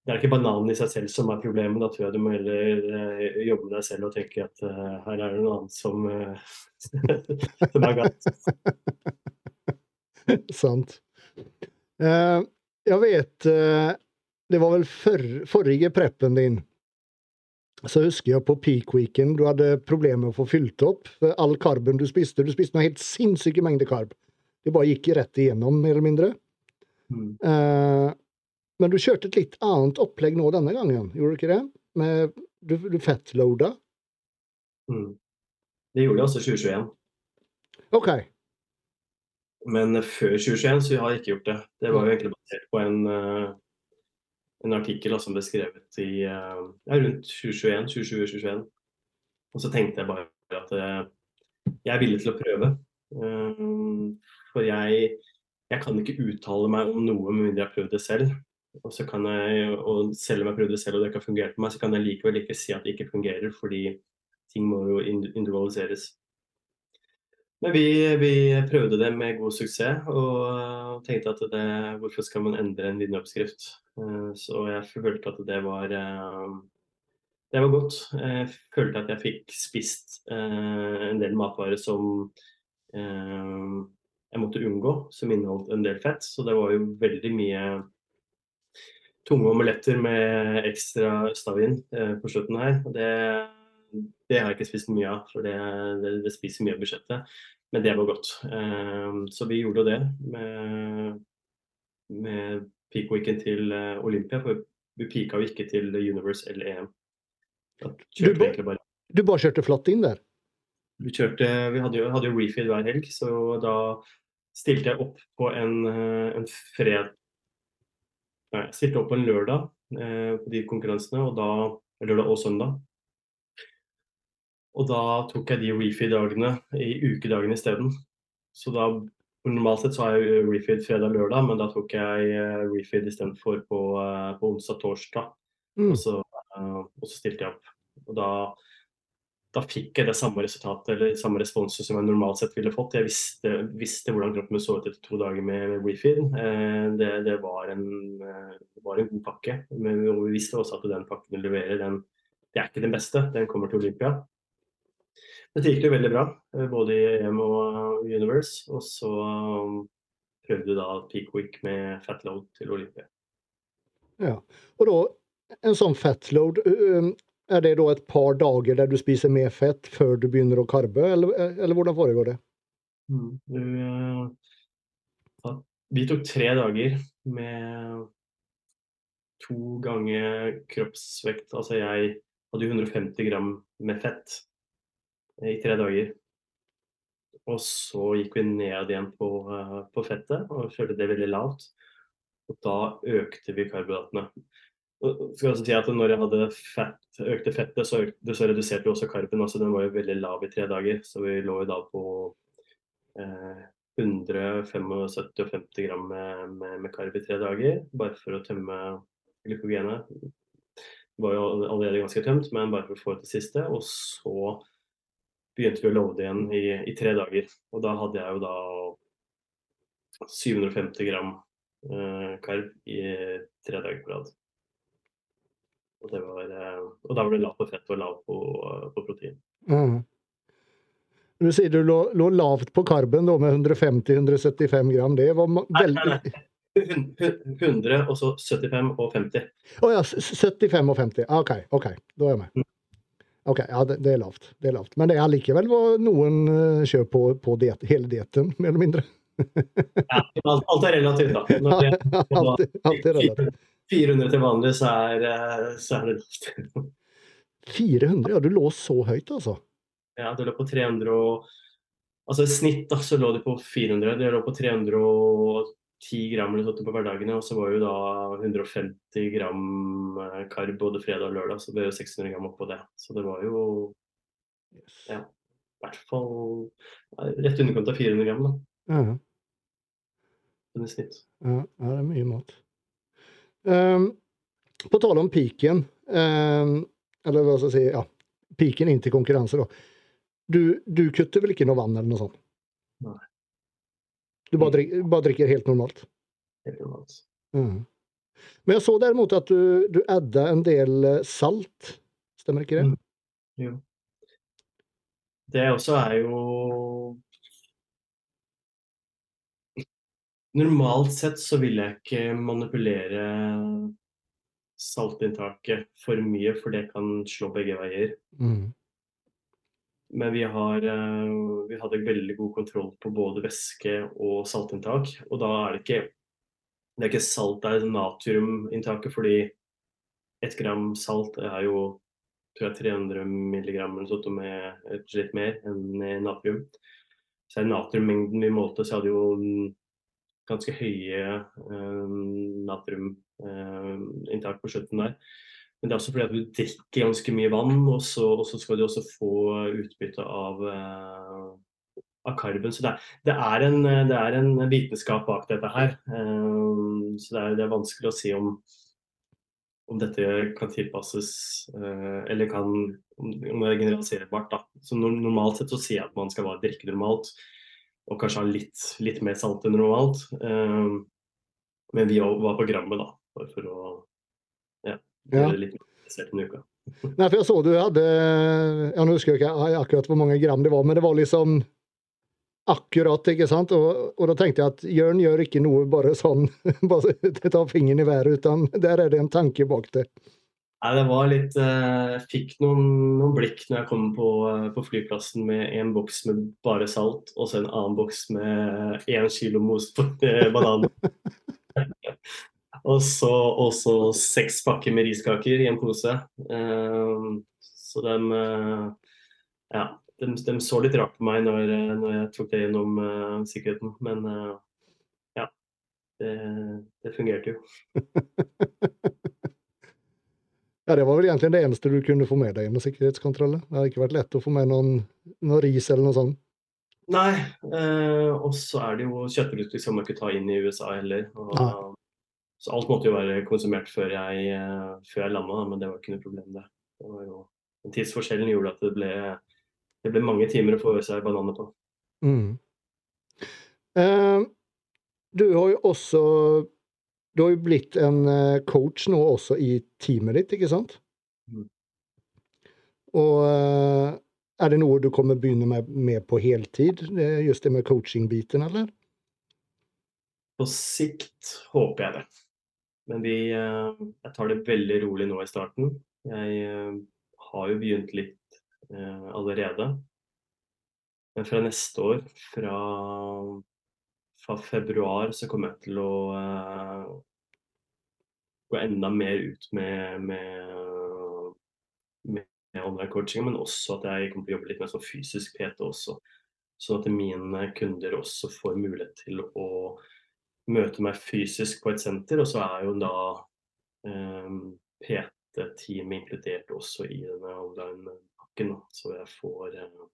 det er ikke bananen i seg selv som er problemet. Da tror jeg du må heller uh, jobbe med deg selv og tenke at uh, her er det noe annet som, uh, som er galt. Sant. jeg vet Det var vel for, forrige preppen din. Så husker jeg på peak weekend du hadde problemer med å få fylt opp all karben du spiste. Du spiste noen helt sinnssyke mengder karb. Det bare gikk rett igjennom, mer eller mindre. Mm. Men du kjørte et litt annet opplegg nå denne gangen, gjorde du ikke det? Med, du du fettloada? Mm. Det gjorde jeg også 2021. OK. Men før 2021 så har jeg ikke gjort det. Det var jo egentlig basert på en, en artikkel som ble skrevet i ja, rundt 2021-2021. Og så tenkte jeg bare at jeg er villig til å prøve. For jeg, jeg kan ikke uttale meg om noe med mindre jeg har prøvd det selv. Og, så kan jeg, og selv om jeg prøvde selv og det ikke har fungert for meg, så kan jeg likevel ikke si at det ikke fungerer, fordi ting må jo individualiseres. Men vi, vi, prøvde det med god suksess og tenkte at det, hvorfor skal man endre en vinneroppskrift? Eh, så jeg følte at det var eh, det var godt. Jeg følte at jeg fikk spist eh, en del matvarer som jeg måtte unngå, som inneholdt en del fett. Så det var jo veldig mye tunge omeletter med ekstra stavin på slutten her. Det, det har jeg ikke spist mye av, for det, det, det spiser mye av budsjettet. Men det var godt. Eh, så vi gjorde det med, med peak-weekend til eh, Olympia. For vi peaka jo ikke til Universe eller EM. Du, ba, du bare kjørte flatt inn der? Vi, kjørte, vi hadde jo, hadde jo refeed hver helg, så da stilte jeg opp på en, eh, en fred... Jeg stilte opp på en lørdag eh, på de konkurransene, og da, lørdag og søndag. Og da tok jeg de refeed-dagene i ukedagene isteden. Så da Normalt sett så har jeg refeed fredag-lørdag, men da tok jeg refeed istedenfor på, uh, på onsdag-torsdag. Mm. Og, så, og, så, stilte jeg opp. Og da, da fikk jeg det samme resultatet eller samme responset som jeg normalt sett ville fått. Jeg visste, visste hvordan kroppen min så ut etter to dager med, refeed. Det, det, var en, det, var en, god pakke. Men vi visste også at den pakken vi leverer, den, det er ikke den beste. Den kommer til Olympia. Dette gikk jo veldig bra, eh, både i EM og Universe. Og så um, prøvde da peak week med fat load til Olympia. Ja, og da en sånn fat load, er det da et par dager der du spiser mer fett før du begynner å karbe, eller, eller hvordan foregår det? Mm, du, vi tok tre dager med to ganger kroppsvekt. Altså jeg hadde 150 gram med fett i tre dager. Og så gikk vi ned igjen på, eh, på fettet og kjørte det veldig lavt. Og da økte vi karbohydratene. Skal også si at når jeg hadde fett, økte fettet, så, økte, så reduserte vi også karben. Altså den var jo veldig lav i tre dager, så vi lå jo da på eh, 175-50 gram med, med, med, karb i tre dager. Bare for å tømme glykogenet. Det var jo allerede ganske tømt, men bare for å få ut det siste. Og så begynte vi å loade igjen i, i, tre dager. Og da hadde jeg jo da 750 gram eh, karb i tre dager på rad. Og, var, eh, og, da var det lavt på fett og lavt på, på protein. Mm. Du sier du lå, lå, lavt på karben da med 150-175 gram. Det var veldig nei, nei, nei. 100, og så 75 og 50. Å oh, ja, 75 og 50. OK, ok, da er jeg med. Mm. Ok, ja det, det, er lavt. Det er lavt. Men det er allikevel hva noen uh, kjører på, på diet, hele dietten, mer eller mindre. ja, alt, alt, er relativt, da. Når det, ja, alt, alt er relativt. 400 til vanlig, så er, eh, så er det lavt. 400? Ja, du lå så høyt, altså? Ja, det lå på 300 og Altså i snitt da, så lå det på 400. Det lå på 310 gram eller sånt på hverdagene. Og så var jo da 150 gram eh, karb både fredag og lørdag, så det ble jo 600 gram oppå det. Så det var jo ja, i hvert fall rett underkant av 400 gram, da. Ja. I snitt. Ja, det er mye mat. Um, på tale om piken, um, eller hva skal jeg si, ja, piken inn til konkurranse, da. Du, du kutter vel ikke noe vann eller noe sånt? Nei. Du bare, drikker, bare drikker helt normalt? Helt normalt. Mm. Men jeg så derimot at du, du adda en del eh, salt. Stemmer ikke det? Mm. Jo. Det også er jo Normalt sett så vil jeg ikke manipulere saltinntaket for mye, for det kan slå begge veier. Mm. Men vi, har, eh, vi hadde veldig god kontroll på både væske og saltinntak. Og da er det ikke, det er ikke salt, det er natriuminntaket, fordi ett gram salt er jo tror jeg 300 milligram eller sånt med litt mer enn natrium. Så er natriummengden vi målte, så hadde jo ganske høye eh, natrium inntak på slutten der. Men det er også fordi at du drikker ganske mye vann, og så, og så skal du også få utbytte av, av karben. Så det er, det, er en, det er, en, vitenskap bak dette her. Så det er, det er vanskelig å si om, om dette kan tilpasses, eller kan, om det er generaliserbart. Da. Så normalt sett så sier jeg at man skal bare drikke normalt og kanskje ha litt, litt, mer salt enn normalt. Uh, men vi var på grammet, da, bare for å ja, gjøre det litt mer interessert en uke. Nei, for jeg så du hadde Jeg husker ikke akkurat hvor mange gram det var, men det var liksom akkurat, ikke sant? Og, og da tenkte jeg at Jørn gjør ikke noe bare sånn, bare tar fingeren i været, utan der er det en tanke bak det. Nei, det var litt eh, Jeg fikk noen, noen, blikk når jeg kom på, eh, på, flyplassen med en boks med bare salt, og så en annen boks med én kilo most eh, banan. og så også seks pakker med riskaker i en pose. så de, ja, de, de, så litt rart på meg når, når jeg tok det gjennom sikkerheten, men ja. Det, det fungerte jo. Ja, Det var vel egentlig det eneste du kunne få med deg gjennom sikkerhetskontrollen? Det hadde ikke vært lett å få med noen, noen ris eller noe sånt? Nei, eh, og så er det jo kjøttprodukter som man ikke ta inn i USA heller. Og. Så alt måtte jo være konsumert før jeg, eh, før jeg landa, men det var ikke noe problem, det. det var jo, tidsforskjellen gjorde at det ble, det ble mange timer å få i seg bananer på. Mm. Eh, du har jo også du har jo blitt en eh, coach nå også i teamet ditt, ikke sant? Mm. Og eh, er det noe du kommer begynne med, med på heltid, just det med coaching-biten, eller? På sikt håper jeg det. Men vi, eh, jeg tar det veldig rolig nå i starten. Jeg har jo begynt litt allerede. Men fra neste år, fra fra februar så kommer jeg til å uh, gå enda mer ut med, med, med, online-coaching, men også at jeg kommer til å jobbe litt mer som fysisk PT også. Sånn at mine kunder også får mulighet til å møte meg fysisk på et senter. Og så er jo da eh, PT-teamet inkludert også i denne online-pakken. Så jeg får uh,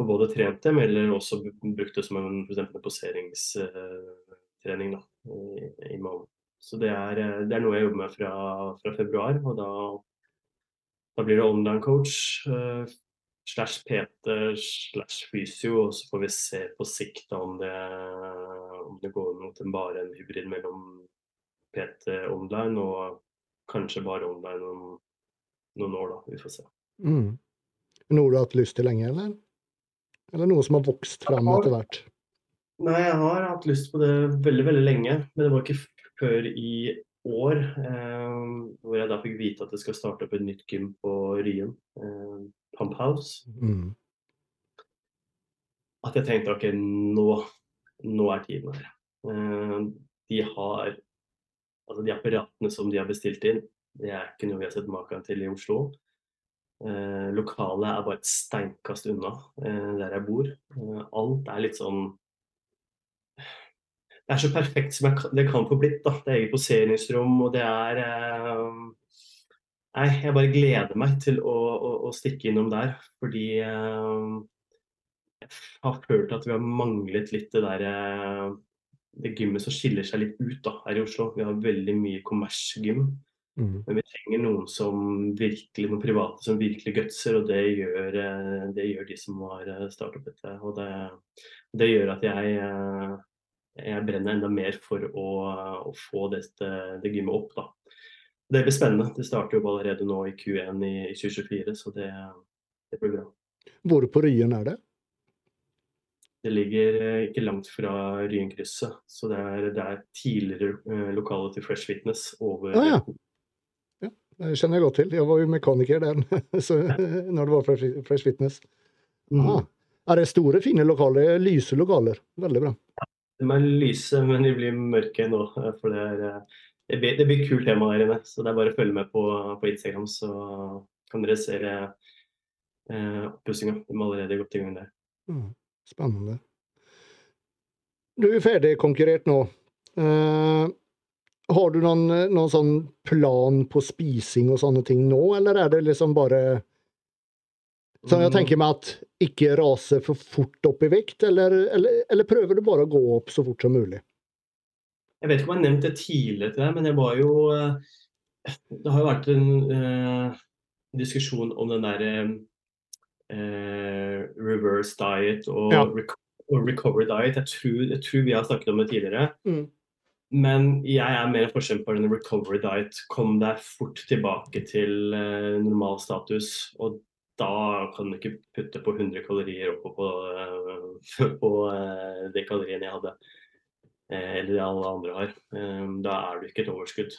for både trent dem eller også brukt det som en, en poseringstrening da, i, i måneden. Så det er, det er, noe jeg jobber med fra, fra februar. Og da, da, blir det online coach uh, slash PT slash fysio, og så får vi se på sikt om det, om det går mot en bare en hybrid mellom PT online og kanskje bare online om noen år, da. Vi får se. Mm. Noe du har hatt lyst til lenge, eller? Eller noe som har vokst fram etter hvert? Nei, jeg har hatt lyst på det veldig, veldig lenge. Men det var ikke før i år eh, hvor jeg da fikk vite at det skal starte opp et nytt gym på Ryen. Eh, Pump House. Mm. At jeg tenkte ok, nå, nå er tiden her. Eh, de har Altså de apparatene som de har bestilt inn, det er ikke noe vi har sett maken til i Oslo. Eh, lokalet er bare et steinkast unna eh, der jeg bor. Eh, alt er litt sånn Det er så perfekt som jeg, det kan få blitt. da. Det er eget poseringsrom, og det er eh, Nei, jeg bare gleder meg til å, å, å stikke innom der. Fordi eh, jeg har følt at vi har manglet litt det der eh, det gymmet som skiller seg litt ut da, her i Oslo. Vi har veldig mye kommersgym. Mm. Men vi trenger noen som virkelig, noen private som virkelig gutser, og det gjør, eh, det gjør de som har eh, startet dette. Og det, det, gjør at jeg, eh, jeg brenner enda mer for å, å få dette, det gymmet opp. Da. Det blir spennende. Det starter jo allerede nå i Q1 i, i 2024, så det, det, blir bra. Hvor på Ryen er det? Det ligger ikke langt fra Ryenkrysset. Så det er, det er tidligere lokalet til Fresh Fitness over ah, ja. Det kjenner jeg godt til. Jeg var jo mekaniker der så, når det var Fresh, Fitness. Mm. Ah, er det store, fine lokaler? Lyse lokaler. Veldig bra. De er lyse, men de blir mørke nå. For det, er, det, blir, det blir kult tema der inne. Så det er bare å følge med på, på Instagram, så kan dere se eh, oppussinga. De er allerede godt i gang der. Mm, spennende. Du er ferdig konkurrert nå. Uh, har du noen, noen sånn plan på spising og sånne ting nå, eller er det liksom bare Sånn jeg tenker meg at ikke rase for fort opp i vekt, eller, eller, eller, prøver du bare å gå opp så fort som mulig? Jeg vet ikke om jeg har nevnt det tidligere til deg, men jeg var jo eh, Det har jo vært en eh, diskusjon om den derre eh, reverse diet og, ja. recovery diet. Jeg tror, jeg tror, vi har snakket om det tidligere. Mm. Men jeg er mer forskjell på en recovery diet. Kom deg fort tilbake til uh, normal status. Og da kan du ikke putte på 100 kalorier oppå på, uh, på uh, de kaloriene jeg hadde. Uh, eller det alle andre har. da er du ikke et overskudd.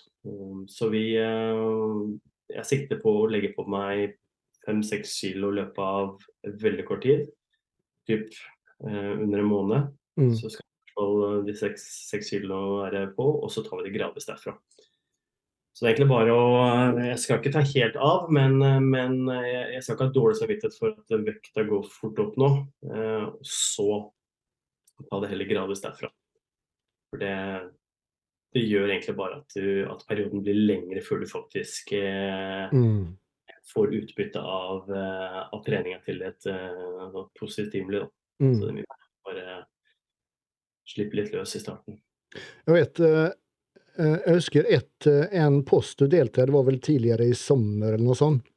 så vi Jeg sikter på å legge på meg 5-6 kilo i løpet av veldig kort tid. Typ under en måned. Mm. Så skal skal de seks, seks kiloene være på, og så tar vi det gradvis derfra. Så det er egentlig bare å Jeg skal ikke ta helt av, men, men jeg skal ikke ha dårlig samvittighet for at vekta går fort opp nå. Eh, så ta det heller gradvis derfra. For det, det gjør egentlig bare at, du, at, perioden blir lengre før du faktisk eh, mm. får utbytte av, eh, av treninga til et uh, positivt stimuli. Mm. Så det er mye bare slippe litt løs i starten. Jeg vet, eh, eh, jeg husker ett, eh, en post du delte, det var vel tidligere i sommer eller noe sånt.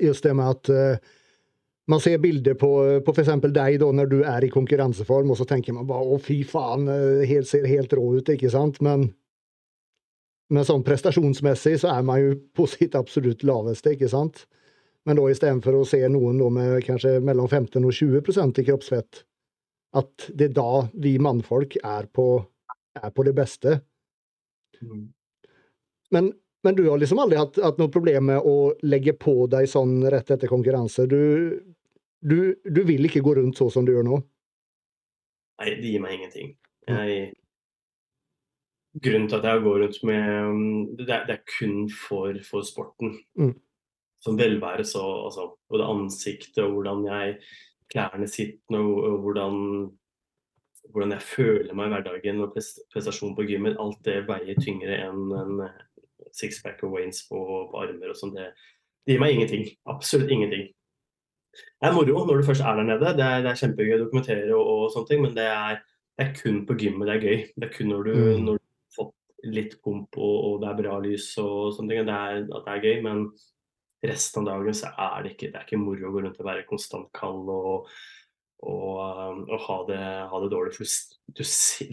Just det med at man ser bilder på, på f.eks. deg da når du er i konkurranseform, og så tenker man bare å fy faen, helt, ser helt rå ut, ikke sant? Men, men sånn prestasjonsmessig så er man jo på sitt absolutt laveste, ikke sant? Men da istedenfor å se noen da med kanskje mellom 15 og 20% i kroppsfett, at det er da vi mannfolk er på, er på det beste. Mm. Men, men, du har liksom aldri hatt, hatt, noe problem med å legge på deg sånn rett etter konkurranse? Du, du, du, vil ikke gå rundt så som du gjør nå? Nei, det gir meg ingenting. Jeg, grunnen til at jeg går rundt med Det er, det er kun for, for sporten. Mm. Som velvære, så altså, både ansiktet og hvordan jeg klærne sittende og, hvordan, hvordan, jeg føler meg i hverdagen og prestasjon på gymmen, alt det veier tyngre enn en sixpack og wains på, på, armer og sånn. Det, det, gir meg ingenting. Absolutt ingenting. Det er moro når du først er der nede. Det er, det er kjempegøy å dokumentere og, og, sånne ting, men det er, det er, kun på gymmet det er gøy. Det er kun når du, mm. når du har fått litt pump og, og, det er bra lys og sånne ting, det er, at det er gøy. men resten av dagen så er det ikke, det er ikke moro å gå rundt og være konstant kald og, og, um, og ha, det, ha, det, dårlig. For du,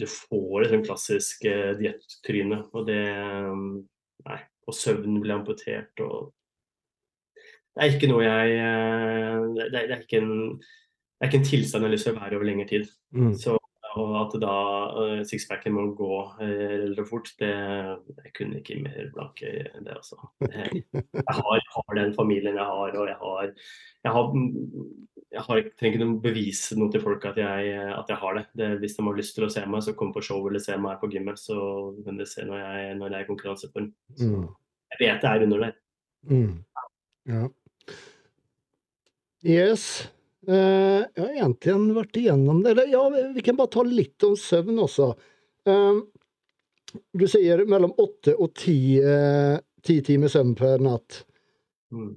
du får et sånn klassisk uh, diettryne, og det um, Nei. Og søvnen blir amputert og Det er ikke noe jeg uh, det, det, er ikke en, det er ikke en tilstand jeg har lyst til å være over lengre tid. Mm. Så og at da uh, sixpacken må gå uh, fort, det jeg kunne ikke mer blanke enn det. også. Jeg, jeg har, har, den familien jeg har, og jeg har Jeg, har, jeg har, trenger ikke bevise noe til folk at jeg, at jeg har det. det. Hvis de har lyst til å se meg, så kom på show eller se meg på gymmet, så kan de se når jeg, når jeg er i konkurranseform. Mm. Jeg vet det er under der. Mm. Ja. Yes. Uh, jeg har egentlig vært igjennom det. Eller ja, vi kan bare ta litt om søvn også. Uh, du sier mellom åtte og ti, uh, ti timer søvn per natt. Mm.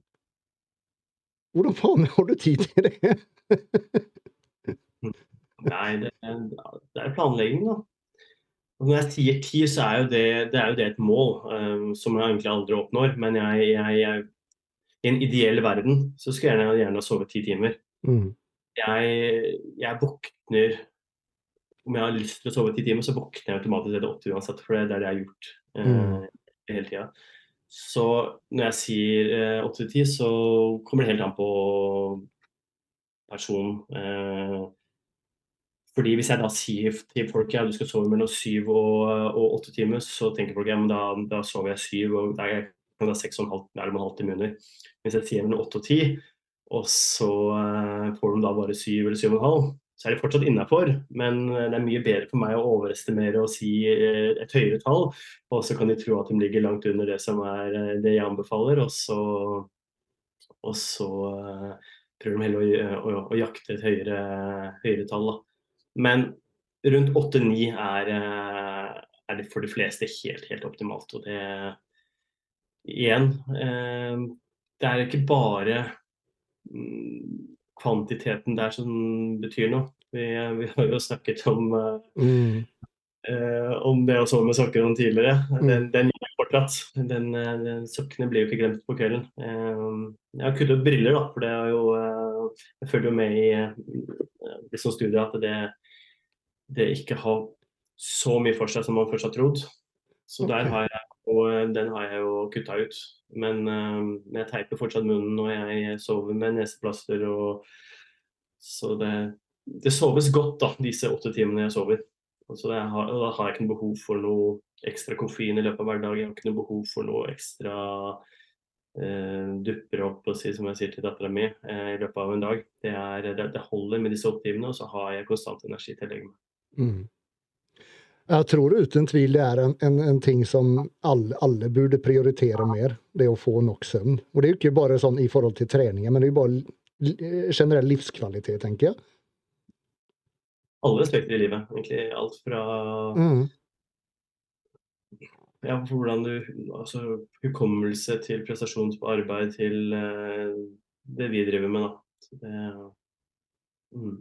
Hvordan faen har du tid til det? Nei, det det er, planlegging, da. Når jeg sier ti, så er jo det, det, er jo det et mål um, som jeg egentlig aldri oppnår. Men jeg, jeg, jeg, i en ideell verden så skulle jeg gjerne, gjerne sove ti timer. Mm. Jeg, jeg, våkner Om jeg har lyst til å sove ti timer, så våkner jeg automatisk etter åtte uansett, for det er det jeg har gjort eh, mm. hele tida. Så når jeg sier eh, åtte til ti, så kommer det helt an på personen. Eh, fordi hvis jeg da sier til folk at ja, du skal sove mellom syv og, og åtte timer, så tenker folk ja, men da, da sover jeg syv, og da er det seks og en halv, en halv time under. Hvis jeg sier mellom åtte og ti, og så uh, får de da bare syv eller syv og en halv, så er de fortsatt innafor. Men uh, det er mye bedre for meg å overestimere og si uh, et høyere tall, og så kan de tro at de ligger langt under det som er det jeg anbefaler, og så, og så prøver de heller å, å, å, jakte et høyere, høyere tall. Da. Men rundt åtte-ni er, er det for de fleste helt, helt optimalt. Og det igjen eh, Det er ikke bare kvantiteten der som betyr noe. Vi, vi har jo snakket om mm. Uh, om det å sove med sokker om tidligere. Mm. Den, den gir fortsatt. Den, den, sokkene blir jo ikke glemt på kvelden. Uh, jeg har kuttet ut briller, da, for det er jo uh, Jeg følger jo med i det som studier at det, det ikke har så mye for seg som man først har trodd. Så der har jeg, og den har jeg jo kutta ut. Men, men, jeg teiper fortsatt munnen når jeg sover med neseplaster. Og, så det, det soves godt da, disse åtte timene jeg sover. Altså har, da har jeg ikke noe behov for noe ekstra koffein i løpet av hverdagen. Jeg har ikke noe behov for noe ekstra eh, dupper opp og si, som jeg sier til dattera mi, eh, i løpet av en dag. Det, er, det, det holder med disse åtte timene, og så har jeg konstant energi til å legge meg. Mm. Jeg tror uten tvil det er en, en, en ting som alle, alle, burde prioritere mer. Det å få nok søvn. Og det er jo ikke bare sånn i forhold til treninger, men det er jo bare generell livskvalitet, tenker jeg alle aspekter i livet, egentlig. Alt fra mm. ja, hvordan du Altså hukommelse til prestasjon på arbeid til uh, det vi driver med, da. Det, mm.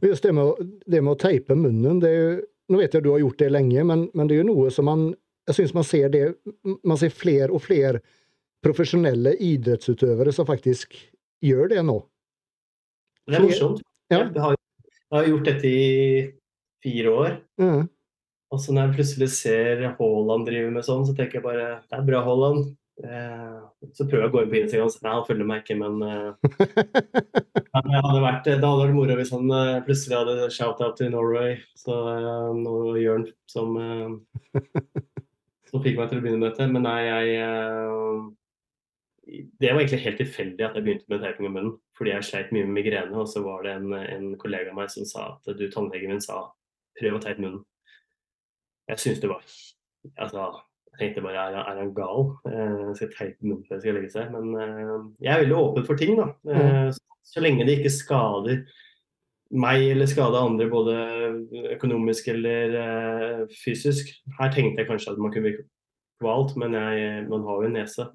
Og just det med, å, det med, å, teipe munnen, det er jo Nå vet jeg du har gjort det lenge, men, men det er jo noe som man Jeg syns man ser det Man ser flere og flere profesjonelle idrettsutøvere som faktisk gjør det nå. Det er morsomt. Ja. Jeg har jeg har gjort dette i fire år. Mm. Og så når jeg plutselig ser Haaland drive med sånn, så tenker jeg bare Det er bra, Haaland. Eh, så prøver jeg å gå inn på Instagram og si nei, han følger meg ikke, men eh, det, hadde vært, det hadde vært moro hvis han eh, plutselig hadde shout-out til Norway. Så nå Jørn som, som fikk meg til å begynne med dette. Men nei, jeg det var egentlig helt tilfeldig at jeg begynte med teiping i munnen. Fordi jeg sleit mye med migrene, og så var det en, en kollega av meg som sa at du, tannlegen min sa prøv å teipe munnen. Jeg syns det var Altså, tenkte bare er, er han gal? Eh, skal teipe munnen før jeg skal legge seg. Men eh, jeg er veldig åpen for ting, da. Eh, så lenge det ikke skader meg eller skade andre, både økonomisk eller uh, fysisk. Her tenkte jeg kanskje at man kunne bli kvalt, men jeg, man har jo en nese.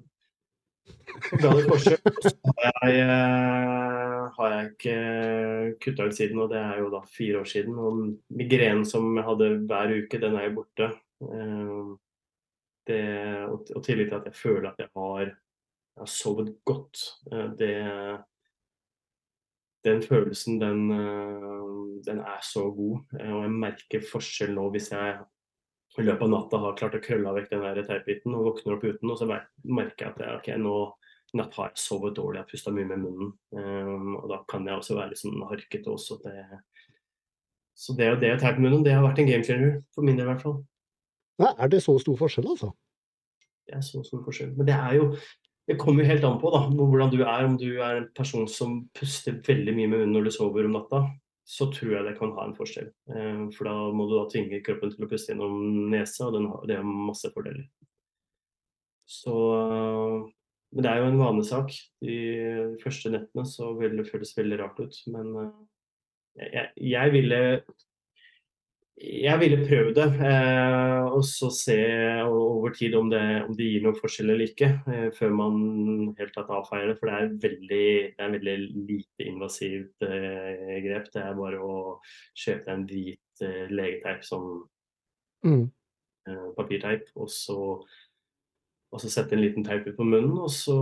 Ga det forsøk. Så har jeg, eh, har jeg ikke kutta ut siden, og det er jo da fire år siden. Og migrenen som jeg hadde hver uke, den er jo borte. Eh, det, og tillit til at jeg føler at jeg har, jeg har sovet godt. Eh, det, den følelsen, den, den, er så god. Og jeg merker forskjell nå hvis jeg i løpet av natta har klart å krølle vekk den teipbiten og våkner opp uten, og så merker jeg at jeg, okay, nå, natt har jeg sovet dårlig, jeg har pusta mye med munnen. Og da kan jeg også være litt sånn harkete også. Det, så det, det å teipe munnen, det har vært en game changer, for min del i hvert fall. Ja, er det så stor forskjell, altså? Det er så stor forskjell. Men det er jo det kommer jo helt an på da, hvordan du er. Om du er en person som puster veldig mye med munnen når du sover om natta, så tror jeg det kan ha en forskjell. Um, for da må du da tvinge kroppen til å puste gjennom nesa, og har, det har masse fordeler. Så men det er jo en vanesak. De første nettene så vil det føles veldig rart ut. Men eh, jeg, jeg ville jeg ville prøve det, eh, og så se over tid om det, om det, gir noen forskjell eller ikke. Eh, før man helt tatt avfeier det. For det er veldig, det er veldig lite invasivt eh, grep. Det er bare å kjøpe en hvit eh, legeteip som mm. Eh, papirteip, og så og så sette en liten teip ut på munnen, og så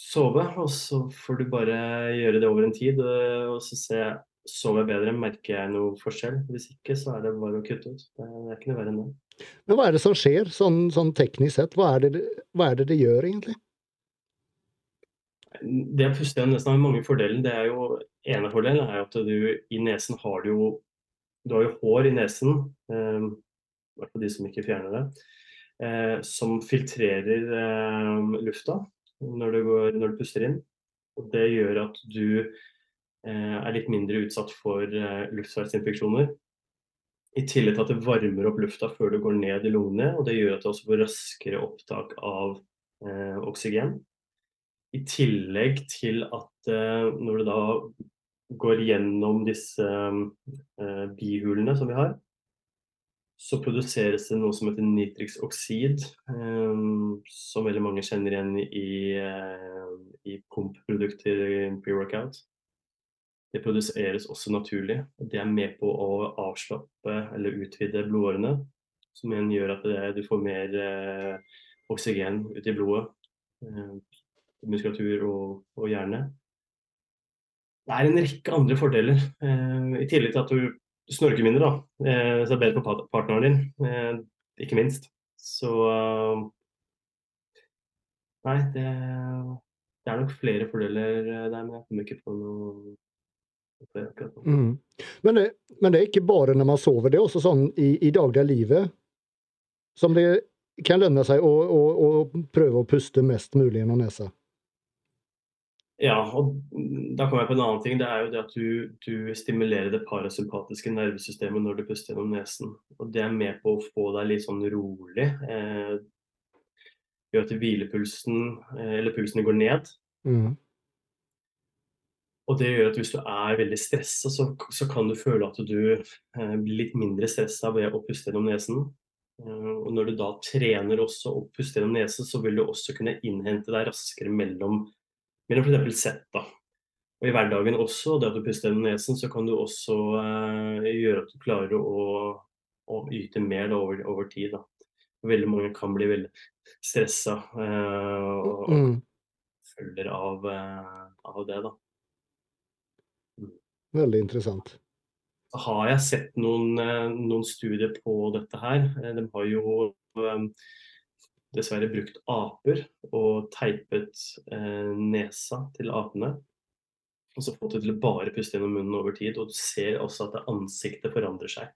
sove. Og så får du bare gjøre det over en tid, og så se sover jeg bedre, merker jeg noe forskjell. Hvis ikke, så er det bare å kutte ut. Det er ikke noe verre enn det. Men hva er det som skjer, sånn, sånn teknisk sett? Hva er, det, hva er det det gjør, egentlig? Det å puste igjen nesen har mange fordeler. Det er jo, ene fordelen er at du i nesen har du jo Du har jo hår i nesen, eh, hvert fall de som ikke fjerner det eh, som filtrerer eh, lufta når du, går, når du, puster inn. Og det gjør at du er litt mindre utsatt for luftveisinfeksjoner. I tillegg til at det varmer opp lufta før du går ned i lungene, og det gjør at du også får raskere opptak av eh, oksygen. I tillegg til at eh, når du da går gjennom disse bihulene som vi har, så produseres det noe som heter nitriksoksid, um, som veldig mange kjenner igjen i, i pumpprodukter i pre-workout. Det produseres også naturlig. og Det er med på å avslappe eller utvide blodårene, som igjen gjør at det, du får mer eh, oksygen ut i blodet, Eh, muskulatur og, og hjerne. Det er en rekke andre fordeler, i tillegg til at du snorker mindre, da. Eh, så det er bedre for partneren din, eh, ikke minst. Så eh, Nei, det, det, er nok flere fordeler der, men jeg kommer ikke på noe mm. men, det, men, det, er ikke bare når man sover, det er også sånn i, i dagliglivet som det kan lønne seg å, å, å prøve å puste mest mulig gjennom nesa? Ja, og da kommer jeg på en annen ting. Det er jo det at du, du stimulerer det parasympatiske nervesystemet når du puster gjennom nesen. Og det er med på å få deg litt sånn rolig. Eh, gjør at hvilepulsen, eh, eller pulsen går ned. Mm. Og det gjør at hvis du er veldig stressa, så, så, kan du føle at du eh, blir litt mindre stressa ved å puste gjennom nesen. Eh, og når du da trener også å puste gjennom nesen, så vil du også kunne innhente deg raskere mellom mellom f.eks. sett. Og I hverdagen også, det at du puster gjennom nesen, så kan du også eh, gjøre at du klarer å, å yte mer da, over, over, tid. da. Veldig mange kan bli veldig stressa eh, og, og mm. følger av, eh, av, det. da. Veldig interessant. Har jeg sett noen, eh, noen studier på dette her. Eh, de har jo eh, dessverre brukt aper og teipet eh, nesa til apene. Og så fått det til å bare puste gjennom munnen over tid. Og du ser også at ansiktet forandrer seg.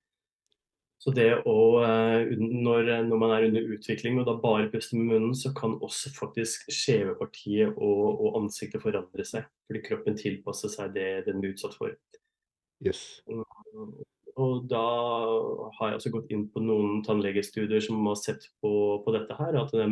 Så det å eh, når, når, man er under utvikling og da bare puster med munnen, så kan også faktisk skjevepartiet og, og, ansiktet forandre seg. Fordi kroppen tilpasser seg det den blir utsatt for. Yes. Og da har jeg også gått inn på noen tannlegestudier som har sett på, på dette her. At de,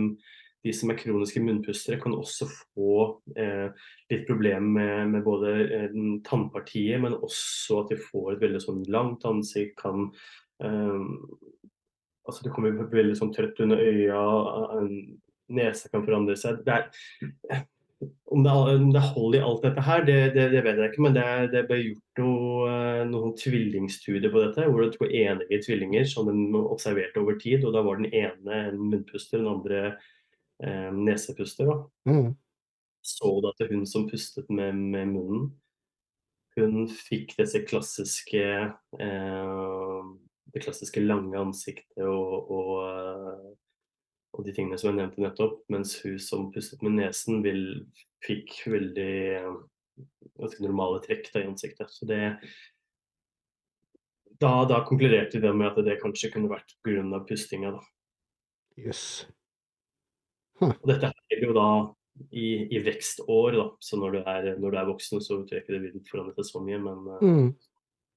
de, som er kroniske munnpustere, kan også få eh, litt problemer med, med, både eh, tannpartiet, men også at de får et veldig sånn langt ansikt. kan eh, altså Det kommer veldig sånn trøtt under øya, nesa kan forandre seg. Det er, om det, om det holder i alt dette her, det, det, det, vet jeg ikke. Men det, det ble gjort noe, eh, noen tvillingstudier på dette. Hvor det var to enige tvillinger som de observerte over tid. Og da var den ene en munnpuster, den andre eh, nesepuster. Mm. Så du at hun som pustet med, med munnen, hun fikk disse klassiske eh, det klassiske lange ansiktet og, og eh, og de tingene som jeg nevnte nettopp, mens hun som pustet med nesen, vil, fikk veldig ganske normale trekk da, i ansiktet. Så det da, da konkluderte vi med at det kanskje kunne vært pga. pustinga. da. Yes. Huh. Og dette er jo da i, i vekstår, da. så når du, er, når du er voksen, så tror jeg ikke det vil forandre seg så mye. Men uh, mm.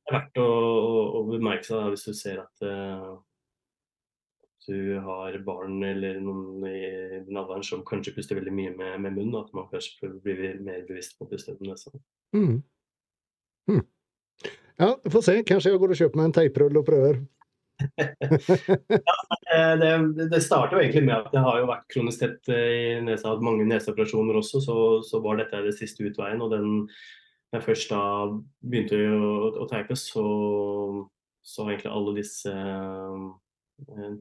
Det er verdt å, å, å bemerke seg da, hvis du ser at uh, du har barn eller noen i den alderen som kanskje puster veldig mye med, med munnen, at man kanskje blir mer bevisst på å puste med nesa. Mm. Mm. Ja, vi får se. Kanskje jeg går og kjøper meg en teiprull og prøver. ja, det, det starter jo egentlig med at det har jo vært kronisk tett i nesa, hatt mange neseoperasjoner også, så, så, var dette det siste utveien. Og den, jeg først da begynte å, å teipe, så, så egentlig alle disse uh,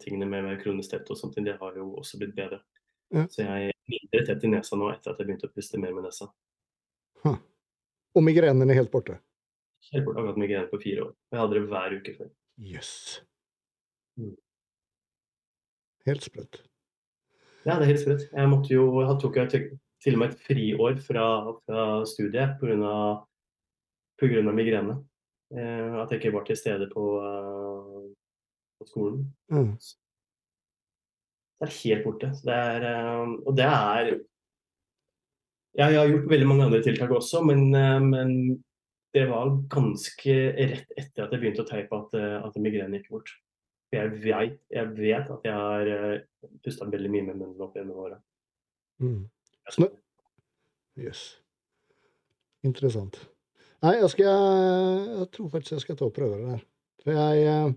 tingene med, med kronisk tett og sånt, det har jo også blitt bedre. Ja. Så jeg er mindre tett i nesa nå etter at jeg begynte å puste mer med nesa. Huh. Og migrenen er helt borte? Helt borte. Jeg har hatt migrene på fire år. Jeg hadde det hver uke før. Jøss. Yes. Mm. Helt sprøtt. Ja, det er helt sprøtt. Jeg jo, jeg tok jeg til og med et friår fra, fra studiet pga. migrene. Eh, at jeg ikke var til stede på, uh, på skolen. Mm. Det er helt borte. Det er, uh, og det er Jeg har gjort veldig mange andre tiltak også, men, uh, men det var ganske rett etter at jeg begynte å teipe at, at migrenen gikk bort. Jeg vet, jeg vet, at jeg har pusta veldig mye med munnen opp gjennom åra. Mm. Jøss. Yes. Interessant. Nei, jeg skal Jeg tror faktisk jeg skal ta og prøve det der. Jeg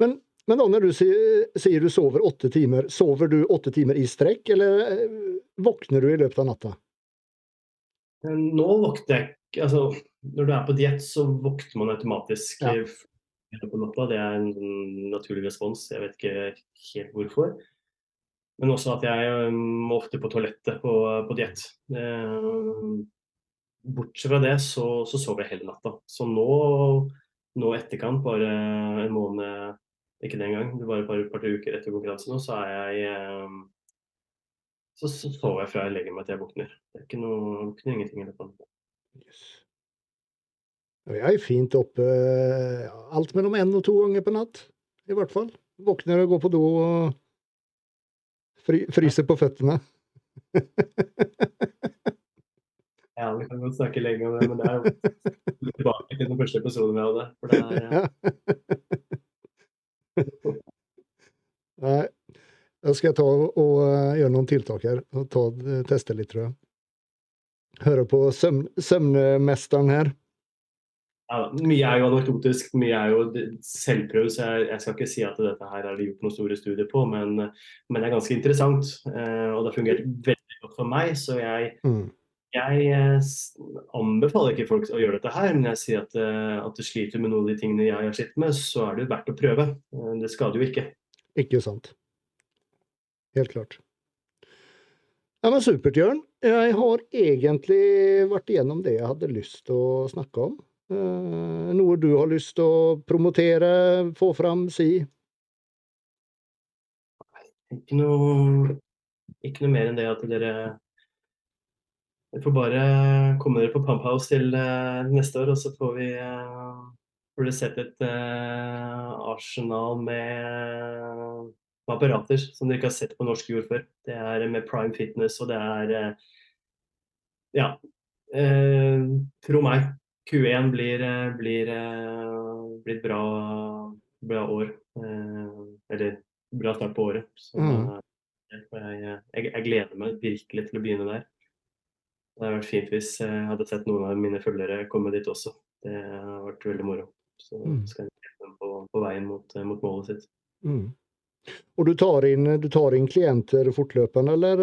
Men Men da når du sier du sover åtte timer, sover du åtte timer i strekk, eller eh, våkner du i løpet av natta? Nå våkner jeg altså, Når du er på diett, så våkner man automatisk ja. på natta. Det er en naturlig respons. Jeg vet ikke helt hvorfor. Men også at jeg må ofte på toalettet på, på diett. Bortsett fra det så, sover jeg hele natta. Så nå, nå etterkant, bare en måned ikke den gang, Det var et par, par uker etter konkurransen så er jeg eh, Så, så sover jeg fra jeg legger meg til jeg våkner. Det er ikke noe, ikke ingenting i løpet av natta. Jeg er fint oppe alt mellom én og to ganger på natt, i hvert fall. Våkner og går på do og fry, fryse på føttene. ja, vi kan godt snakke lenge om det, men det er jo tilbake til den første episoden vi hadde. For det er, ja. Nei, da skal jeg ta og uh, gjøre noen tiltak her. og ta, Teste litt, tror jeg. Høre på søvn, søvnmesteren her. Ja, mye er jo anekdotisk, mye er jo selvprøvd, så jeg, jeg, skal ikke si at dette her er det gjort noen store studier på, men, men det er ganske interessant. Uh, og det har fungert veldig godt for meg, så jeg, mm. Jeg eh, anbefaler ikke folk å gjøre dette her, men jeg sier at, eh, at du sliter med noen av de tingene jeg har slitt med, så er det verdt å prøve. Eh, det skader jo ikke. Ikke sant. Helt klart. Ja, men Supert, Jørn. Jeg har egentlig vært igjennom det jeg hadde lyst til å snakke om. Noe du har lyst til å promotere, få fram, si? Ikke noe, ikke noe mer enn det at dere dere får bare komme dere på Pump House til uh, neste år, og så får vi uh, får sett et arsenal med, med, apparater som dere ikke har sett på norsk jord før. Det er med Prime Fitness, og det er Ja. tro meg, Q1 blir, blir, blir bra, bra år. eller bra start på året. Så mm. jeg, jeg, jeg gleder meg virkelig til å begynne der. Det hadde vært fint hvis jeg hadde sett noen av mine følgere komme dit også. Det har vært veldig moro. Så mm. skal jeg hjelpe dem på, på veien mot, eh, mot, målet sitt. Mm. Og du tar, inn, du tar inn klienter fortløpende, eller?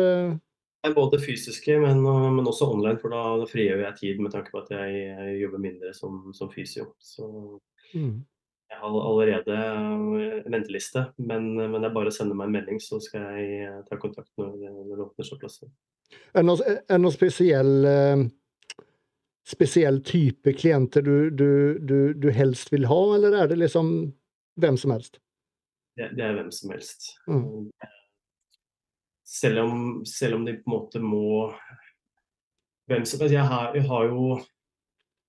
Både fysiske, men, men, også online, for da, frigjør jeg tid med tanke på at jeg, jeg jobber mindre som, som fysio. Så mm. jeg har allerede eh, venteliste, men, men det er bare å sende meg en melding, så skal jeg eh, ta kontakt når, når det åpner seg plasser. Er det noen, noe spesiell, eh, spesiell type klienter du, du, du, du, helst vil ha, eller er det liksom hvem som helst? Det, det er hvem som helst. Mm. Selv, om, selv, om, de på en måte må hvem som helst. Jeg har, jeg har jo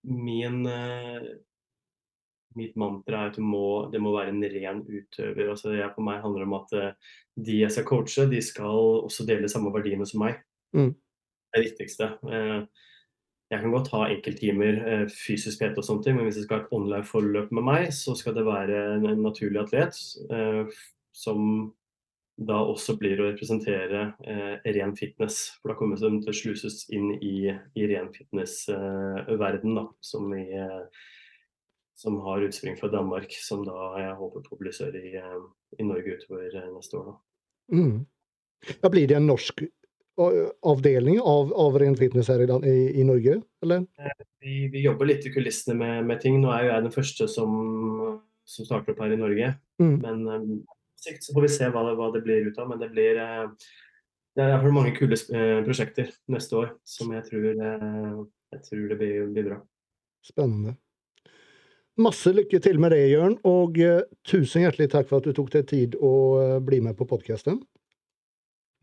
min uh, mitt mantra er at må, det må være en ren utøver. Altså, jeg, for meg handler det om at uh, de jeg skal coache, de skal også dele samme verdiene som meg. Mm. Det er det viktigste. Eh, jeg kan godt ha enkelttimer eh, fysisk PT og sånne ting, men hvis det skal ha et online-forløp med meg, så skal det være en naturlig atlet eh, som da også blir å representere ren fitness. For da kommer de til å sluses inn i, i ren fitness-verden, eh, som, vi, som har utspring fra Danmark, som da jeg håper på å publisere i, i Norge utover neste år. Da. Mm. Da blir det en norsk avdeling av, av ren fitness her i, i, i Norge, eller? Eh, vi, vi, jobber litt i kulissene med, med, ting. Nå er jo jeg den første som, som starter opp her i Norge. Mm. Men sikt så får vi se hva det, hva det, blir ut av. Men det blir uh, det er iallfall mange kule uh, prosjekter neste år som jeg tror, uh, jeg tror det blir, blir, bra. Spennende. Masse lykke til med det, Jørn. Og tusen hjertelig takk for at du tok deg tid å bli med på podkasten.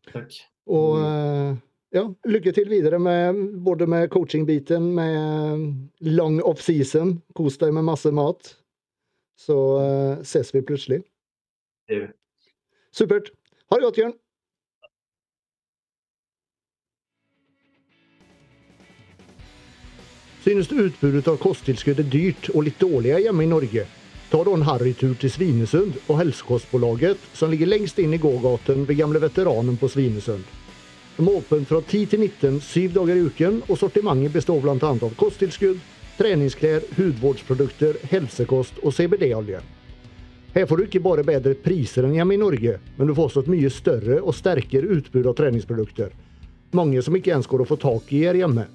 Takk. Og eh, ja, lykke til videre med både med coaching-biten, med lang off-season. Kos deg med masse mat. Så ses vi plutselig. Vi. Supert. Ha det godt, Jørn. Synes du utbudet av kosttilskudd er dyrt og litt dårligere hjemme i Norge? Ta da en harrytur til Svinesund og Helsekostbolaget, som ligger lengst inn i gågaten ved gamle veteranen på Svinesund. De er åpne fra 10 til 19 syv dager i uken, og sortimentet består bl.a. av kosttilskudd, treningsklær, hudvårdsprodukter, helsekost og CBD-olje. Her får du ikke bare bedre priser enn hjemme i Norge, men du får også et mye større og sterkere utbud av treningsprodukter. Mange som ikke ens går å få tak i her hjemme.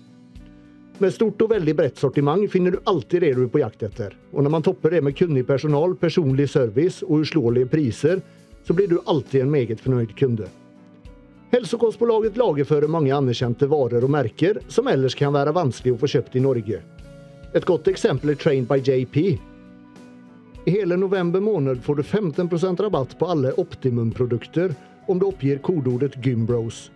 Med stort og veldig bredt sortiment finner du alltid det du er på jakt etter. Og når man topper det med kunnig personal, personlig service og uslåelige priser, så blir du alltid en meget fornøyd kunde. Helsekostpålaget lagerfører mange anerkjente varer og merker som ellers kan være vanskelig å få kjøpt i Norge. Et godt eksempel er Trained by JP. I hele november måned får du 15% rabatt på alle Optimum-produkter om du oppgir kodeordet Gymbros.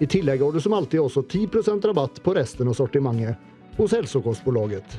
I tillegg har du som alltid også 10% rabatt på resten av sortimentet hos Helsekostbolaget.